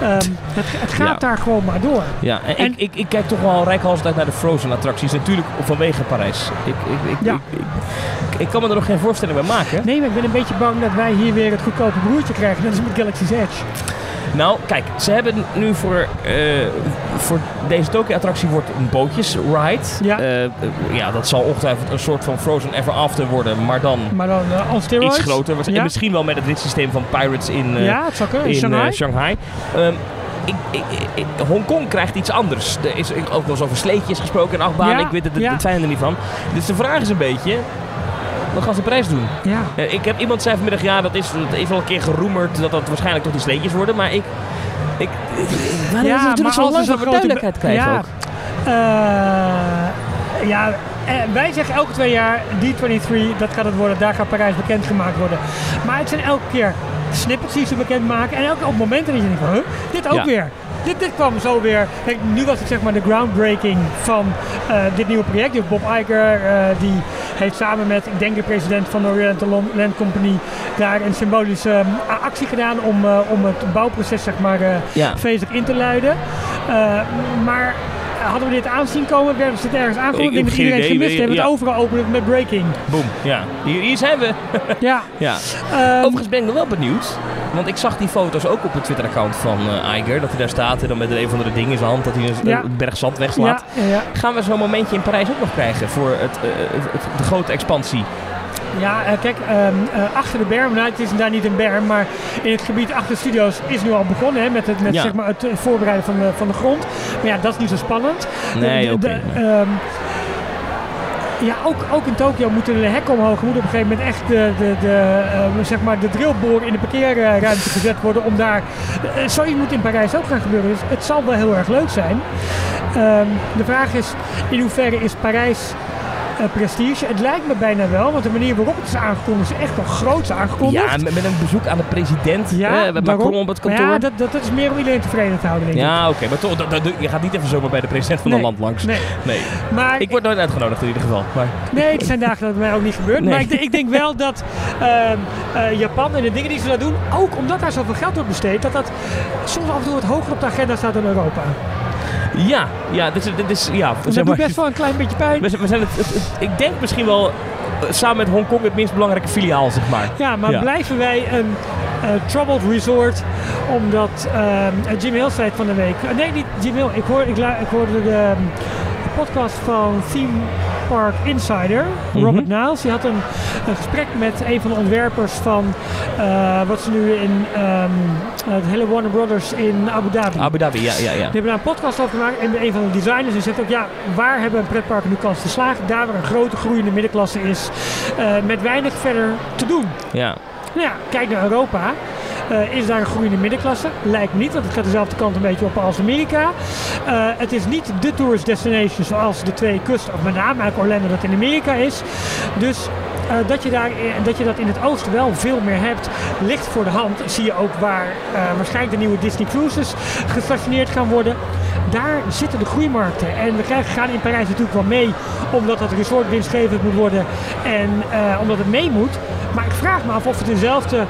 Um, het, het, gaat daar gewoon maar door. Ja, en, ik, ik, ik, kijk toch wel rijkhalsend uit naar de Frozen attracties. Natuurlijk vanwege Parijs. Ik, ik, ja. ik, kan me er nog geen voorstelling bij maken. Nee, maar ik ben een beetje bang dat wij hier weer het goedkope broertje krijgen. Dat is met Galaxy's Edge. Nou, kijk, ze hebben nu voor, uh, voor deze Tokyo-attractie wordt een bootjesride. Ja. Uh, ja, dat zal ongetwijfeld een soort van Frozen Ever After worden, maar dan, maar dan uh, iets groter. Ja. En misschien wel met het ritssysteem van Pirates in, ja, in Shanghai. Shanghai. Um, Hongkong krijgt iets anders. Er is ook wel eens over sleetjes gesproken en achtbaan. ik weet het, het, het fijne er niet van. Dus de vraag is een beetje, dan gaan ze prijs doen. Ja. Uh, ik heb iemand zei vanmiddag, ja, dat is, dat is al een keer geroemerd dat dat waarschijnlijk toch die sleetjes worden. Maar ik... ik, ja, is natuurlijk zo lang voor duidelijkheid krijgen ja. ook. Uh, ja, eh, wij zeggen elke twee jaar D23, dat gaat het worden, daar gaat Parijs bekendgemaakt worden. Maar het zijn elke keer snippets die ze bekend maken. En elke op momenten dat je denkt van, huh, dit ook weer dit, dit kwam zo weer. Kijk, nu was het zeg maar de groundbreaking van uh, dit nieuwe project. Dus Bob Iger, uh, die heeft samen met, ik denk de president van de Oriental Land Company, daar een symbolische uh, actie gedaan om, om het bouwproces zeg maar ja. feestelijk in te luiden. maar hadden we dit aanzien komen, werden ze het ergens aangekomen. Ik denk dat iedereen gemist We hebben het overal openen met breaking. Boom, ja. Hier, hier zijn we. ja. ja. Um, Overigens ben ik nog wel benieuwd. Want ik zag die foto's ook op het Twitter-account van uh, Iger. Dat hij daar staat en dan met een van de dingen in zijn hand dat hij een, ja. berg zand wegslaat. Ja, Gaan we zo'n momentje in Parijs ook nog krijgen voor het, uh, het, de grote expansie? Ja, uh, kijk, um, uh, achter de berm, nou het is daar niet een berm, maar in het gebied achter de studio's is nu al begonnen hè, met, het, met ja. zeg maar, het voorbereiden van de, van de grond. Maar ja, dat is niet zo spannend. Nee, oké. Okay. Um, ja, ook, ook in Tokio moeten de hekken omhoog. Moet op een gegeven moment echt de, de, de, uh, zeg maar de drillboor in de parkeerruimte gezet worden. Om daar. Uh, zoiets moet in Parijs ook gaan gebeuren. Dus het zal wel heel erg leuk zijn. Um, de vraag is: in hoeverre is Parijs prestige. Het lijkt me bijna wel, want de manier waarop het is aangekondigd is echt wel groot aangekondigd. Ja, met, een bezoek aan de president. Ja, met Macron op het kantoor. ja, dat, dat, is meer om iedereen tevreden te houden, denk ik. Ja, oké. maar toch, je gaat niet even zomaar bij de president van een land langs. Nee. nee. Maar, ik word nooit uitgenodigd in ieder geval. Maar. Nee, er zijn dagen dat het mij ook niet gebeurt. Maar ik, ik, denk wel dat ehm, eh, Japan en de dingen die ze daar doen, ook omdat daar zoveel geld wordt besteed, dat dat soms af en toe wat hoger op de agenda staat dan Europa. Ja, ja, dit is, dit is ja. Dat zeg doet best wel een klein beetje pijn. We, zijn het, ik denk misschien wel eh, samen met Hongkong het minst belangrijke filiaal, zeg maar. Ja, maar blijven wij een uh, troubled resort omdat uh, Jim Hill zei van de week. nee, niet Jim Hill. Ik, hoor, ik, ik hoorde de, de podcast van Theme Park Insider, mhm. Robert Niles. Die had een, een, gesprek met een van de ontwerpers van uh, wat ze nu in um, het hele Warner Brothers in Abu Dhabi. Abu Dhabi, ja, ja, ja. Die hebben daar een podcast over gemaakt en een van de designers en zegt ook ja, waar hebben pretparken nu kans te slagen? Daar waar een grote groeiende middenklasse is, uh, met weinig verder te doen. Ja. Nou ja, kijk naar Europa. Uh, is daar een groeiende middenklasse? Lijkt niet, want het gaat dezelfde kant een beetje op als Amerika. Uh, het is niet de tourist destination zoals de twee kusten, of met name Orlando dat in Amerika is. Dus uh, dat, je daar, dat je dat in het oosten wel veel meer hebt, ligt voor de hand. Zie je ook waar waarschijnlijk de nieuwe Disney Cruises gestationeerd gaan worden. Daar zitten de groeimarkten. En we krijgen, gaan in Parijs natuurlijk wel mee, omdat dat resort winstgevend moet worden en omdat het mee moet. Maar ik vraag me af of het dezelfde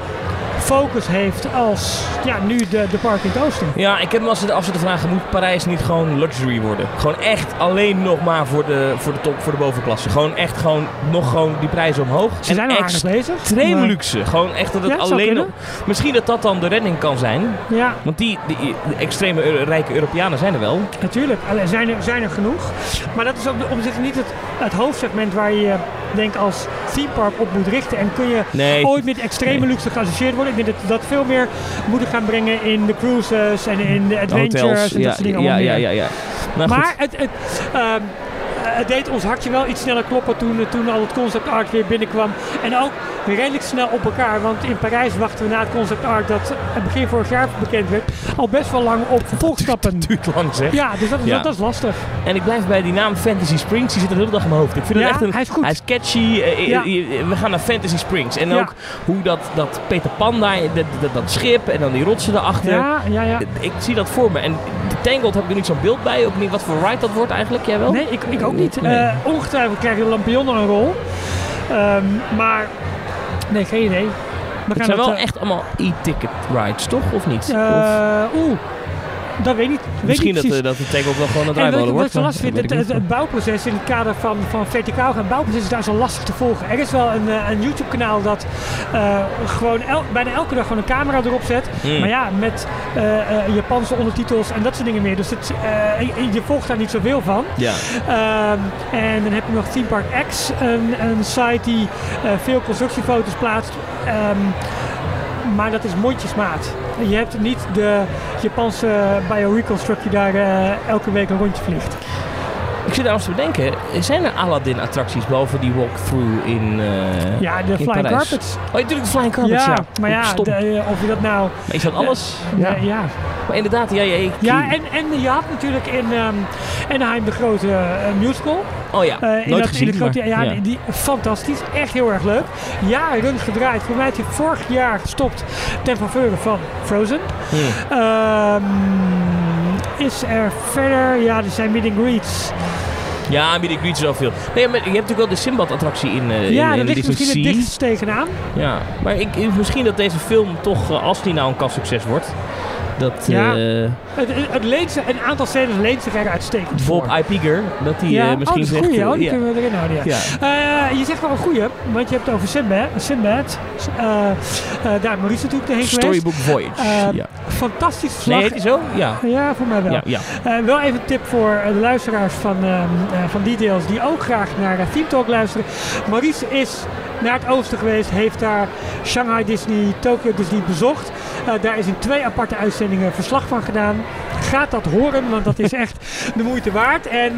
focus heeft als ja, nu de, de park in het oosten. Ja, ik heb me als de vragen, moet Parijs niet gewoon luxury worden? Gewoon echt alleen nog maar voor de, voor de top, voor de bovenklasse. Gewoon echt gewoon nog gewoon die prijzen omhoog. Ze zijn al aardig bezig. Extreem luxe. Gewoon echt dat het alleen nog... Misschien dat dat dan de redding kan zijn. Ja. Want die, die, extreme rijke Europeanen zijn er wel. Natuurlijk, zijn er, zijn er genoeg. Maar dat is ook op zich niet het, het hoofdsegment waar je denk als theme park op moet richten. En kun je ooit met extreme luxe geassocieerd worden. Ik denk dat dat veel meer moeten gaan brengen in de cruises en in de adventures Hotels, en dat soort dingen. Ja, ja, ja, ja. Nou, maar het, het, ehm, het deed ons hartje wel iets sneller kloppen toen, toen al het concept art weer binnenkwam. En ook redelijk snel op elkaar. Want in Parijs wachten we na het concept art dat begin vorig jaar bekend werd, al best wel lang op vervolgstappen. Het duurt lang zeg. Ja, dus dat is, dat, is lastig. En ik blijf bij die naam Fantasy Springs, die zit de hele dag in mijn hoofd. Ik vind het echt een, hij is goed. Hij is catchy. Eh, eh, we gaan naar Fantasy Springs. En ook hoe dat, dat Peter Pan daar, dat, dat, schip en dan die rotsen erachter. Ja, ja, ja. Ik zie dat voor me. En de Tangled heb ik er niet zo'n beeld bij. Ook niet wat voor ride dat wordt eigenlijk. Jij wel? Nee, ik, ik ook niet. Nee. Uh, ongetwijfeld krijgen de Lampion een rol. Um, maar Nee, geen idee. We het zijn wel eh, echt allemaal e-ticket rides, toch? Of niet? Uh, Oeh, dat weet ik niet. Misschien dat, uh, dat de tank ook wel gewoon een draaimolen wordt. Wat ik zo lastig vind, het, het, bouwproces in het kader van, van verticaal gaan, bouwproces is daar zo lastig te volgen. Er is wel een, uh, een YouTube kanaal dat uh, gewoon el, bijna elke dag gewoon een camera erop zet. Mm. Maar ja, met Japanse ondertitels en dat soort dingen meer. Dus het, je, je, volgt daar niet zoveel van. Ja. Ehm, en dan heb je nog Theme Park X, een, een site die veel constructiefoto's plaatst. Um, maar dat is mondjesmaat. Je hebt niet de Japanse bioreconstruct die daar uh, elke week een rondje vliegt. Ik zit trouwens te bedenken, zijn er Aladdin-attracties boven die walkthrough in uh, Ja, de flying carpets. Oh, natuurlijk de flying carpets, ja. ja. Maar ja, de, uh, of je dat nou... Maar is dat alles? ja. ja. Maar inderdaad, ja, ja, ja en, en je had natuurlijk in um, Anaheim de grote uh, musical. Oh ja, uh, nooit dat, gezien. Grote, ja, ja. Die, die, fantastisch. Echt heel erg leuk. Jaren gedraaid. Voor mij heeft hij vorig jaar gestopt ten faveur van Frozen. Hmm. Um, is er verder... Ja, er zijn meet and greets. Ja, meet and greets is al veel. Nee, maar je hebt natuurlijk wel de Simbad-attractie in, uh, ja, in, in ligt misschien het dichtst tegenaan. Ja, maar ik, misschien dat deze film toch, uh, als die nou een kassucces wordt... Dat, ja, uh, het, het leent zich, een aantal scènes leent zich er uitstekend Bob Ipiger, dat hij ja. misschien oh, zegt... Goeie, uh, die kunnen we erin houden, ja. Uh, je zegt wel een goeie, want je hebt het over Sinbad. Sinbad daar Maurice natuurlijk heen Storybook geweest. Voyage, ja. Fantastisch verslag. Nee, heet zo? Ja. Ja, voor mij wel. Ja, ja. wel even een tip voor de luisteraars van, van Details die ook graag naar Theme Talk luisteren. Maurice is naar het oosten geweest, heeft daar Shanghai Disney, Tokyo Disney bezocht. daar is in twee aparte uitzendingen verslag van gedaan. Gaat dat horen, want dat is echt de moeite waard. En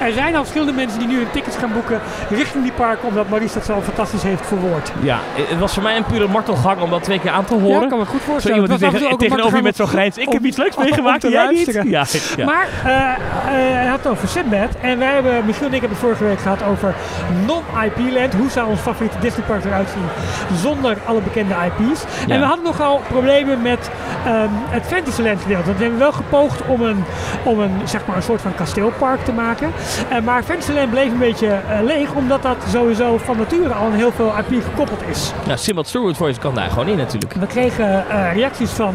er zijn al verschillende mensen die nu hun tickets gaan boeken richting die parken, omdat Maurice dat zo fantastisch heeft verwoord. Ja, het was voor mij een pure martelgang om dat twee keer aan te horen. Ja, kan me goed voorstellen. Zo iemand die tegen, tegenover je met zo'n grijns, ik heb iets leuks meegemaakt, jij niet? Ja, ja. Maar hij had het over Sinbad en wij hebben, Michiel en ik hebben het vorige week gehad over non-IP-land. Hoe zou ons favoriete Disney park eruit zien zonder alle bekende IP's? En we hadden nogal problemen met um, het Fantasyland gedeelte. We hebben wel gepoogd om een, om een, zeg maar een soort van kasteelpark te maken. Uh, maar Fantasyland bleef een beetje uh, leeg, omdat dat sowieso van nature al een heel veel IP gekoppeld is. Ja, Simbad Stewart Voice kan daar gewoon in natuurlijk. We kregen uh, reacties van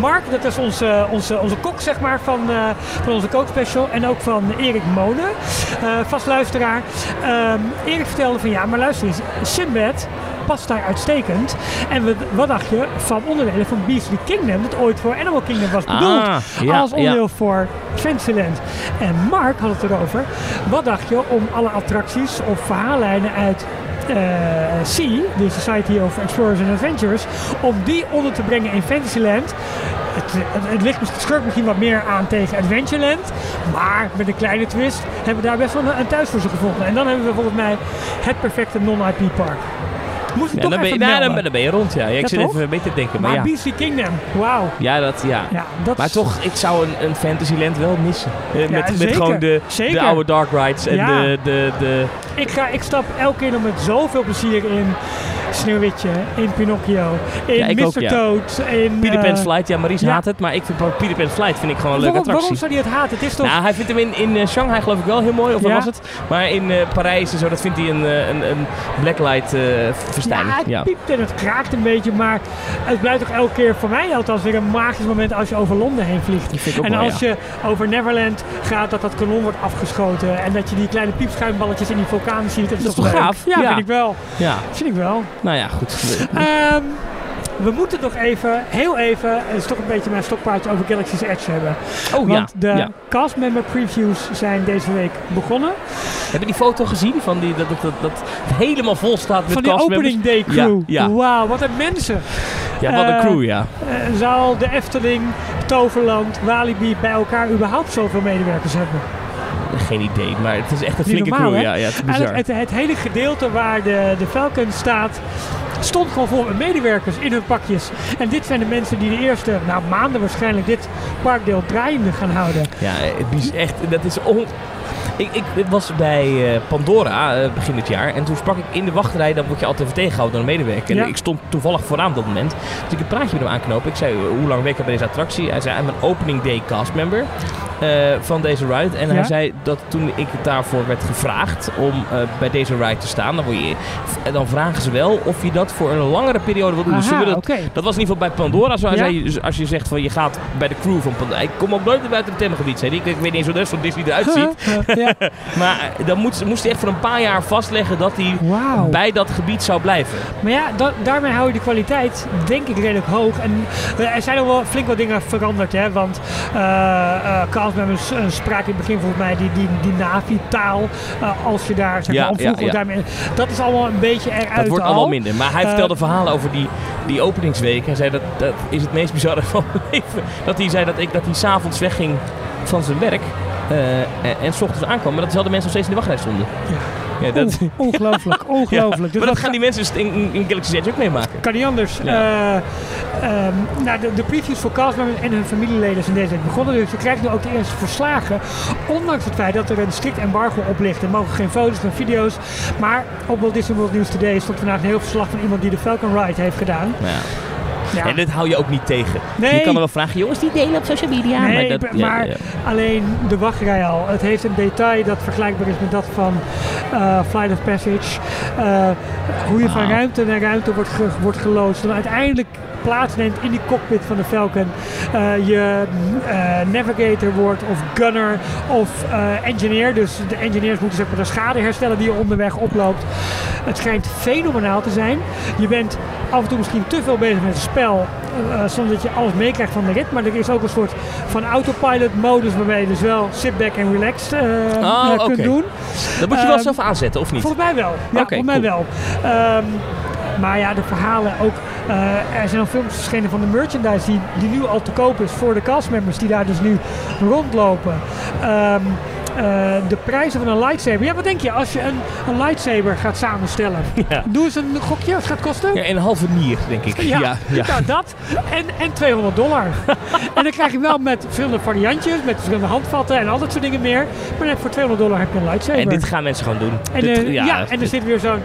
Mark, dat is onze, onze, onze kok zeg maar van, van onze kookspecial. En ook van Erik Monen, vast luisteraar. Ehm, Erik vertelde van ja, maar luister eens, Sinbad past daar uitstekend. En wat dacht je van onderdelen van Beastly Kingdom, dat ooit voor Animal Kingdom was bedoeld ah, als onderdeel voor Fantasyland. En Mark had het erover. Wat dacht je om alle attracties of verhaallijnen uit uh, Sea, de Society of Explorers and Adventurers, om die onder te brengen in Fantasyland. Het, het, het ligt schurkt misschien wat meer aan tegen Adventureland. Maar met een kleine twist hebben we daar best wel een, een thuis voor ze gevonden. En dan hebben we volgens mij het perfecte non-IP park. Moest ja, dan, ben je, dan, ben je rond, ja. ik zit even mee te denken. Maar, maar ja. BC Kingdom, wauw. Ja, dat, ja. dat maar toch, ik zou een, een Fantasyland wel missen. Uh, met, met gewoon de, de oude Dark Rides en de, de, de... Ik, ga, ik stap elke keer nog met zoveel plezier in Sneeuwwitje, in Pinocchio, in ja, Mr. Ook, ja. Toad, in... Peter Pan's Flight, ja, Maries haat het, maar ik vind Peter Pan's Flight vind ik gewoon een leuke attractie. Waarom zou hij het haten? Het is toch... Nou, hij vindt hem in, in uh, Shanghai geloof ik wel heel mooi, of wat was het? Maar in uh, Parijs en zo, dat vindt hij een, een, een blacklight verstijning. Ja, het piept en het kraakt een beetje, maar het blijft toch elke keer voor mij althans weer een magisch moment als je over Londen heen vliegt. En als je over Neverland gaat, dat dat kanon wordt afgeschoten en dat je die kleine piepschuimballetjes in die vulkaan ziet. Dat is, dat toch gaaf? Ja, vind ik wel. Ja. Vind ik wel. Nou ja, goed. Um, we moeten nog even, heel even, het is toch een beetje mijn stokpaardje over Galaxy's Edge hebben. Oh Want ja. de castmember previews zijn deze week begonnen. Heb je die foto gezien van die, dat, dat, dat, dat het helemaal vol staat met Van die opening day crew. Ja, Wauw, wat een mensen. Ja, wat een eh, crew, ja. Uh, zal de Efteling, Toverland, Walibi bij elkaar überhaupt zoveel medewerkers hebben? Geen idee, maar het is echt een flinke crew. Ja, ja, het, is bizar. Het, het, hele gedeelte waar de, de Falcon staat, stond gewoon vol met medewerkers in hun pakjes. En dit zijn de mensen die de eerste nou, maanden waarschijnlijk dit parkdeel draaiende gaan houden. Ja, het is echt, dat is on, ik, ik was bij uh, Pandora uh, begin dit jaar en toen sprak ik in de wachtrij, dan word je altijd even tegengehouden door een medewerker. En ik stond toevallig vooraan op dat moment. Dus ik een praatje met hem aanknopen. Ik zei, hoe lang werk je bij deze attractie? Hij zei, I'm een opening day cast member. Uh, van deze ride. En ja? hij zei dat toen ik daarvoor werd gevraagd om uh, bij deze ride te staan, dan, word je, dan vragen ze wel of je dat voor een langere periode wil doen. Aha, dus dat, okay. dat was in ieder geval bij Pandora zo. Hij ja? zei, dus als je zegt van je gaat bij de crew van Pandora. Ik kom ook nooit buiten het themagebied. Zei ik, ik weet niet eens hoe de rest van Disney eruit ziet. maar dan moest, moest hij echt voor een paar jaar vastleggen dat hij wow. bij dat gebied zou blijven. Maar ja, da daarmee hou je de kwaliteit denk ik redelijk hoog. En er zijn ook wel flink wat dingen veranderd. Hè? Want uh, uh, castmembers uh, spraken in het begin volgens mij die, die, die Navi-taal. als je daar zeg maar, ja, ja, ja. daarmee... Dat is allemaal een beetje eruit Dat wordt allemaal minder. Maar hij vertelde verhalen over die, die openingsweek. Hij zei dat dat is het meest bizarre van mijn leven. Dat hij zei dat ik dat hij s'avonds wegging van zijn werk. Uh, en, en s ochtends aankwam, maar dat dezelfde mensen nog steeds in de wachtrij stonden. Ja. Ja, dat... ongelooflijk, ongelooflijk. Ja, maar dat gaan die mensen in, in Galaxy's Edge ook meemaken. Kan niet anders. Ja. Uh, um, nou, de, de, previews voor castmembers en hun familieleden zijn deze week begonnen. Dus je krijgt nu ook de eerste verslagen. Ondanks het feit dat er een strikt embargo op ligt. Er mogen geen foto's, geen video's. Maar op Walt Disney World News Today stond vandaag een heel verslag van iemand die de Falcon Ride heeft gedaan. Ja. Ja. En dit hou je ook niet tegen. Nee. Je kan er wel vragen, jongens, die delen op social media. Nee, maar, dat, maar ja, ja. alleen de wachtrij al. Het heeft een detail dat vergelijkbaar is met dat van uh, Flight of Passage. Uh, hoe je van ruimte naar ruimte wordt, ge wordt geloosd. En uiteindelijk plaatsneemt in die cockpit van de Falcon. Uh, je uh, navigator wordt of gunner of uh, engineer. Dus de engineers moeten zeg maar, de schade herstellen die je onderweg oploopt. Het schijnt fenomenaal te zijn. Je bent af en toe misschien te veel bezig met het spel. zonder dat je alles meekrijgt van de rit. Maar er is ook een soort van autopilot modus waarbij je dus wel sit back en relaxed oh, kunt okay. doen. Dat moet je wel zelf aanzetten of niet? Volgens mij wel. Ja, okay, volgens mij cool. wel. Um, maar ja, de verhalen ook. Er zijn al films verschenen van de merchandise die, nu al te koop is voor de castmembers die daar dus nu rondlopen. Um, uh, de prijzen van een lightsaber. Ja, wat denk je als je een, een lightsaber gaat samenstellen? Ja. Doe eens een gokje, wat gaat het kosten? Ja, een halve nier, denk ik. Ja, ja, ja. dat. En, en 200 dollar. en dan krijg je wel met verschillende variantjes, met verschillende handvatten en al dat soort dingen meer. Maar net voor 200 dollar heb je een lightsaber. En dit gaan mensen gewoon doen. En, uh, ja, en er zit weer zo'n,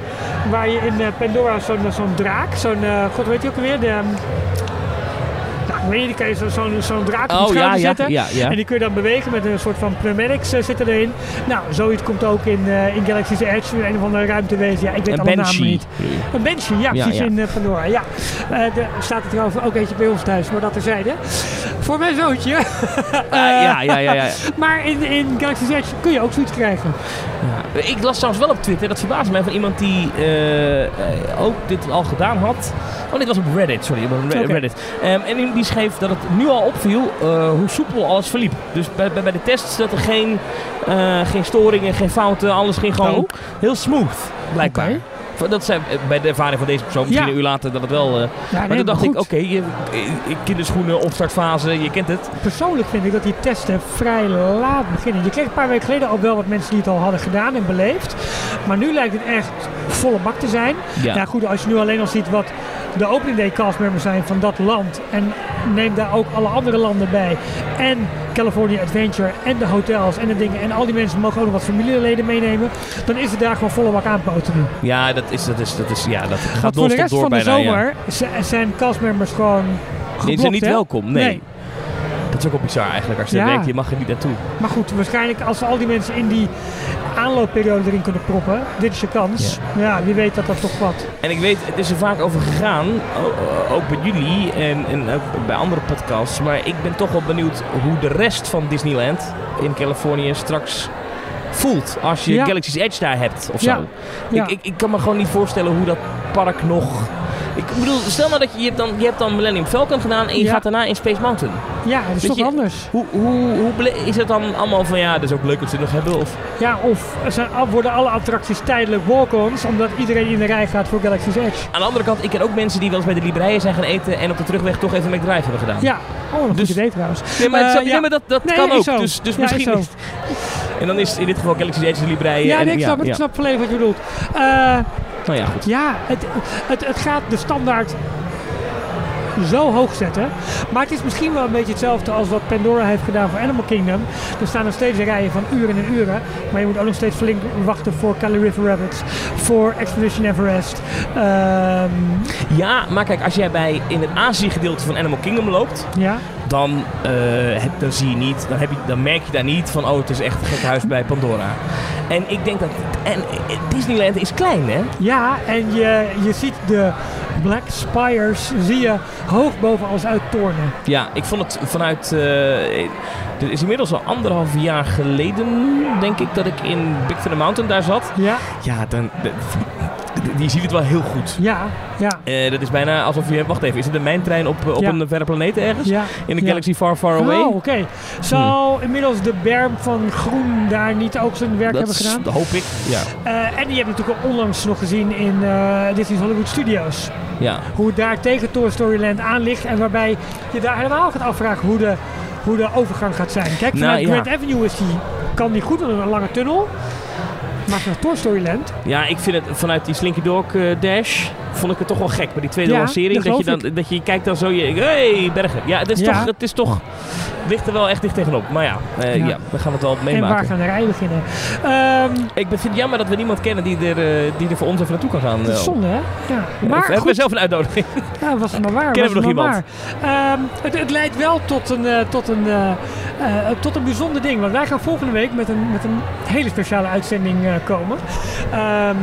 waar je in uh, Pandora zo'n zo'n draak, zo'n, god weet je ook alweer, de... Um, kan je zo'n zo, zo draad op oh, ja, zetten. Ja, ja, en die kun je dan bewegen met een soort van pneumatics uh, zitten erin. Nou, zoiets komt ook in, uh, in Galaxy's Edge, een of andere ruimtewezen. Ja, ik weet alle namen niet. Een Banshee, ja, precies in uh, Pandora. Ja. er staat er trouwens ook eentje bij ons thuis, maar dat terzijde. Voor mijn zoontje. Ja, ja, ja, ja, Maar in, in Galaxy's Edge kun je ook zoiets krijgen. Ik las trouwens wel op Twitter, dat verbaasde mij, van iemand die ook dit al gedaan had. Oh, dit was op Reddit, sorry, op Reddit. Um, en die schreef dat het nu al opviel hoe soepel alles verliep. Dus bij, bij, de tests dat er geen, geen storingen, geen fouten, alles ging gewoon oh. heel smooth, blijkbaar. Dat zijn eh, bij de ervaring van deze persoon, misschien een uur later, dat het wel... Ja, maar toen dacht ik, oké, okay, kinderschoenen, opstartfase, je kent het. Persoonlijk vind ik dat die testen vrij laat beginnen. Je kreeg een paar weken geleden al wel wat mensen die het al hadden gedaan en beleefd. Maar nu lijkt het echt volle bak te zijn. Ja, ja goed, als je nu alleen al ziet wat de opening day castmembers zijn van dat land. En neem daar ook alle andere landen bij. En California Adventure en de hotels en de dingen. En al die mensen mogen ook nog wat familieleden meenemen. Dan is het daar gewoon volle bak aanpoten nu. Ja, dat is, dat is, dat is, ja, dat gaat Want voor de rest van de zomer zijn castmembers gewoon Die zijn niet welkom, nee. Dat is ook wel bizar eigenlijk. Als je ja. denkt, je mag er niet naartoe. Maar goed, waarschijnlijk als al die mensen in die aanloopperiode erin kunnen proppen. Dit is je kans. Ja. wie weet dat dat toch wat. En ik weet, het is er vaak over gegaan. Ook bij jullie en, en ook bij andere podcasts. Maar ik ben toch wel benieuwd hoe de rest van Disneyland in Californië straks voelt als je ja. Galaxy's Edge daar hebt of zo. Ik, ik, ik, kan me gewoon niet voorstellen hoe dat park nog ik bedoel, stel nou dat je, je, hebt dan, je hebt dan Millennium Falcon gedaan en je gaat daarna in Space Mountain. Ja, dat is toch anders. Hoe, hoe, hoe is het dan allemaal van ja, dat is ook leuk dat ze nog hebben? Of? Ja, of zijn, worden alle attracties tijdelijk walk-ons omdat iedereen in de rij gaat voor Galaxy's Edge. Aan de andere kant, ik ken ook mensen die wel eens bij de Libreien zijn gaan eten en op de terugweg toch even McDrive hebben gedaan. Ja, oh, een dus, idee trouwens. Nee, maar, uh, ja. maar dat, dat kan ook. Dus, dus misschien is En dan is in dit geval Galaxy's Edge de Libreien. Ja, nee, ik, snap, ik snap volledig wat je bedoelt. Uh, nou ja, goed. Ja, het, het, het gaat de standaard zo hoog zetten. Maar het is misschien wel een beetje hetzelfde als wat Pandora heeft gedaan voor Animal Kingdom. Er staan nog steeds rijen van uren en uren. Maar je moet ook nog steeds flink wachten voor Cali River Rapids. Voor Expedition Everest. Um... Ja, maar kijk, als jij bij in het Azië-gedeelte van Animal Kingdom loopt. Ja dan, uh, heb, dan zie je niet, dan, heb je, dan merk je daar niet van, oh, het is echt een gek huis bij Pandora. En ik denk dat, en Disneyland is klein, hè? Ja, en je, je ziet de Black Spires, zie je hoog boven alles uittornen. Ja, ik vond het vanuit, uh, het is inmiddels al anderhalf jaar geleden, denk ik, dat ik in Big Thunder Mountain daar zat. Ja. Ja, dan, die ziet het wel heel goed. Ja, ja. Uh, dat is bijna alsof je... Wacht even, is het een mijntrein op, op een verre planeet ergens? Ja. In de Galaxy Far Far Away? Oh, oké. Zal inmiddels de berm van Groen daar niet ook zijn werk hebben gedaan? Dat hoop ik, ja. Uh, en die hebben natuurlijk al onlangs nog gezien in uh, Disney's Hollywood Studios. Ja. Hoe het daar tegen Toy Story Land aan ligt. En waarbij je daar helemaal gaat afvragen hoe de, hoe de overgang gaat zijn. Kijk, vanuit nou, Grand Avenue is die, kan die goed een lange tunnel. Maar naar Toy Story Land. Ja, ik vind het vanuit die Slinky Dog uh, Dash vond ik het toch wel gek bij die tweede ja, lancering. Dat, je dan, dat je kijkt dan zo, je, hey, bergen. Ja, het is, Toch, het is toch, ligt er wel echt dicht tegenop. Maar ja, uh, ja. ja. we gaan het wel meemaken. En waar gaan de rij beginnen? Um, ik vind het jammer dat we niemand kennen die er, uh, die er voor ons even naartoe kan gaan. Is zonde, hè? Ja. Maar we hebben zelf een uitnodiging. Ja, was het maar waar. Kennen we nog iemand? Um, het, het, leidt wel tot een, uh, tot, een, tot een bijzonder ding. Want wij gaan volgende week met een, met een hele speciale uitzending komen. Um,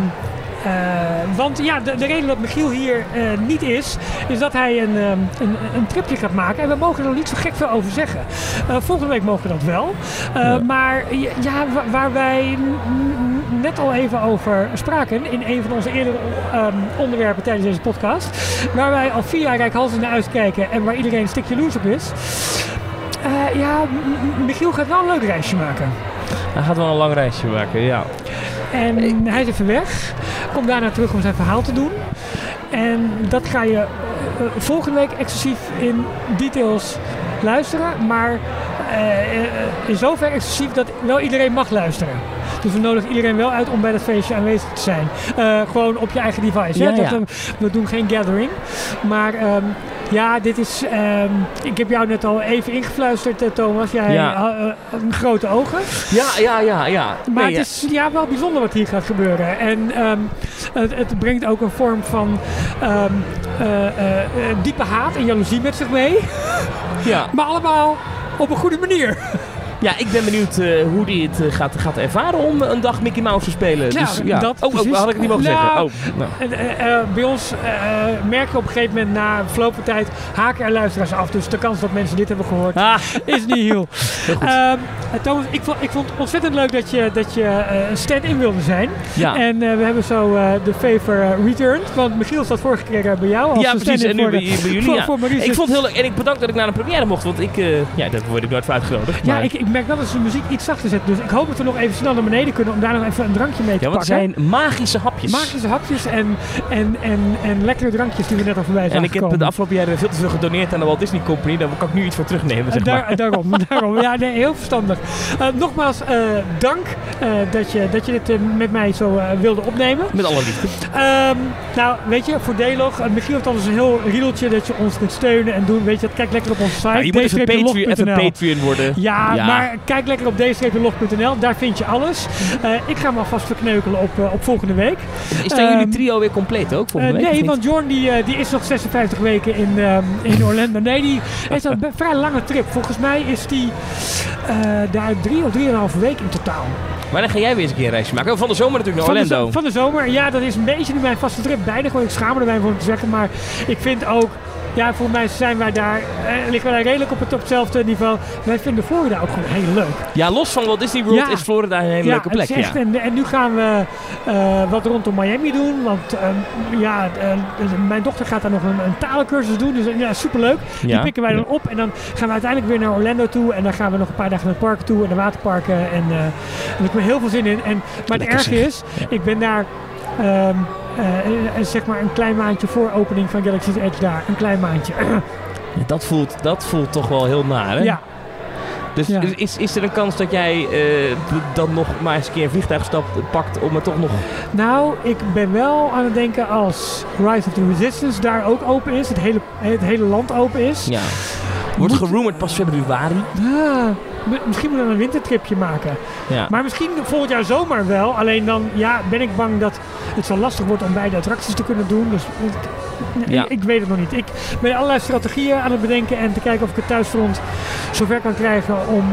uh, want ja, de, de, reden dat Michiel hier uh, niet is, is dat hij een, um, een, een, tripje gaat maken. En we mogen er nog niet zo gek veel over zeggen. Uh, volgende week mogen we dat wel. Ja. Maar ja, waar wij net al even over spraken in een van onze eerdere um, onderwerpen tijdens deze podcast. Waar wij al vier jaar rijkhalsend naar uitkijken en waar iedereen een stukje loes op is. ja, Michiel gaat wel een leuk reisje maken. Hij gaat wel een lang reisje maken, ja. En hij is even weg. komt daarna terug om zijn verhaal te doen. En dat ga je volgende week exclusief in details luisteren. Maar in zover exclusief dat wel iedereen mag luisteren. Dus we nodigen iedereen wel uit om bij dat feestje aanwezig te zijn. gewoon op je eigen device. Ja, we doen geen gathering. Maar um, ja, dit is. Um, ik heb jou net al even ingefluisterd, uh, Thomas. Jij ja. uh, grote ogen. Ja, ja, ja, ja. Maar het is ja, wel bijzonder wat hier gaat gebeuren. En um, het, het, brengt ook een vorm van um, diepe haat en jaloezie met zich mee. Ja. maar allemaal op een goede manier. Ja, ik ben benieuwd uh, hoe hij het uh, gaat, gaat ervaren om een dag Mickey Mouse te spelen. Dus, ja. Dat, oh, oh, had ik niet mogen nou, zeggen. Oh, nou. Uh, bij ons merken op een gegeven moment na verloop van tijd haken er luisteraars af. Dus de kans dat mensen dit hebben gehoord ah. is niet heel. heel Thomas, ik vond, ik vond het ontzettend leuk dat je, dat je een stand-in wilde zijn. Ja. En we hebben zo de favor returned. Want Michiel zat vorige keer bij jou als Ja, precies. En nu bij, jullie. Voor, ja. voor ik vond het heel leuk. En ik bedank dat ik naar de première mocht. Want ik, ja, daar word ik nooit voor uitgenodigd. Ja, ik, ik merk wel dat ze de muziek iets zachter zetten. Dus ik hoop dat we nog even snel naar beneden kunnen om daar nog even een drankje mee te ja, pakken. Het zijn magische hapjes. Magische hapjes en, en, en, en lekkere drankjes die we net al voorbij zijn En ik heb de afgelopen jaren veel te veel gedoneerd aan de Walt Disney Company. Daar kan ik nu iets voor terugnemen, zeg maar. daarom, daarom. Ja, nee, heel verstandig. Uh, nogmaals, uh, dank uh, dat, je, dat je dit met mij zo wilde opnemen. Met alle liefde. Um, nou, weet je, voordelig. Michiel heeft altijd een heel riedeltje dat je ons kunt steunen en doen. Weet je, kijk lekker op onze site. Je moet even Patreon, even Patreon worden. Ja, ja, maar kijk lekker op dstreeplog.nl. Daar vind je alles. Uh, ik ga me alvast verkneukelen op, uh, op volgende week. Is dan jullie ehm, trio weer compleet ook volgende uh, week? Nee, want Jorn die, die is nog 56 weken in, um, in Orlando. Nee, die heeft een vrij lange trip. Volgens mij is die daar drie of drieënhalve weken in totaal. Maar dan ga jij weer eens een keer een reisje maken. Van de zomer natuurlijk naar Orlando. Van de, van de zomer, ja, dat is een beetje mijn vaste trip. Beide gewoon, ik schaam me erbij voor te zeggen. Maar ik vind ook ja, voor mij zijn wij daar, eh, liggen wij daar redelijk op, het, op hetzelfde niveau. Wij vinden Florida ook gewoon heel leuk. Ja, los van Walt Disney World is Florida een hele leuke plek. Echt, ja, en, en, nu gaan we uh, wat rondom Miami doen. Want um, ja, uh, mijn dochter gaat daar nog een, een talencursus doen. Dus ja, superleuk. Die pikken wij dan op. En dan gaan we uiteindelijk weer naar Orlando toe. En dan gaan we nog een paar dagen naar het park toe. En de waterparken. En, uh, ik heb er heel veel zin in. En, maar het erge is, ik ben daar... Um, uh, zeg maar een klein maandje voor opening van Galaxy's Edge daar. Een klein maandje. dat, voelt, dat voelt toch wel heel naar, hè? Ja. Dus is, is er een kans dat jij uh, dan nog maar eens een keer een vliegtuig stapt, pakt om het toch nog... Nou, ik ben wel aan het denken als Rise of the Resistance daar ook open is, het hele, het hele land open is. Ja. Wordt Moet... gerumored pas februari. Ja, misschien moet we een wintertripje maken. Ja. Maar misschien volgend jaar zomer wel. Alleen dan ja, ben ik bang dat het zo lastig wordt om beide attracties te kunnen doen. Dus ja. ik, ik, weet het nog niet. Ik ben allerlei strategieën aan het bedenken en te kijken of ik het thuisfront zover kan krijgen om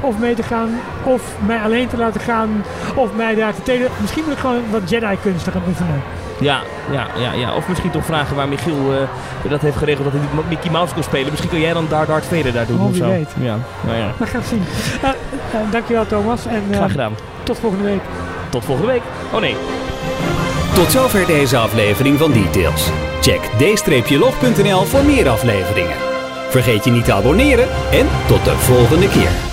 of mee te gaan, of mij alleen te laten gaan, of mij daar te telen. Misschien moet ik gewoon wat Jedi-kunsten gaan oefenen. Ja, ja, ja, ja. Of misschien toch vragen waar Michiel uh, dat heeft geregeld dat hij Mickey Mouse kon spelen. Misschien kan jij dan daar Darth Vader daar doen oh, of zo. Weet. Ja, nou ja. We gaan het zien. Uh, uh, dankjewel Thomas. En, Graag gedaan. Tot volgende week. Tot volgende week. Oh nee. Tot zover deze aflevering van Details. Check d-log.nl voor meer afleveringen. Vergeet je niet te abonneren en tot de volgende keer.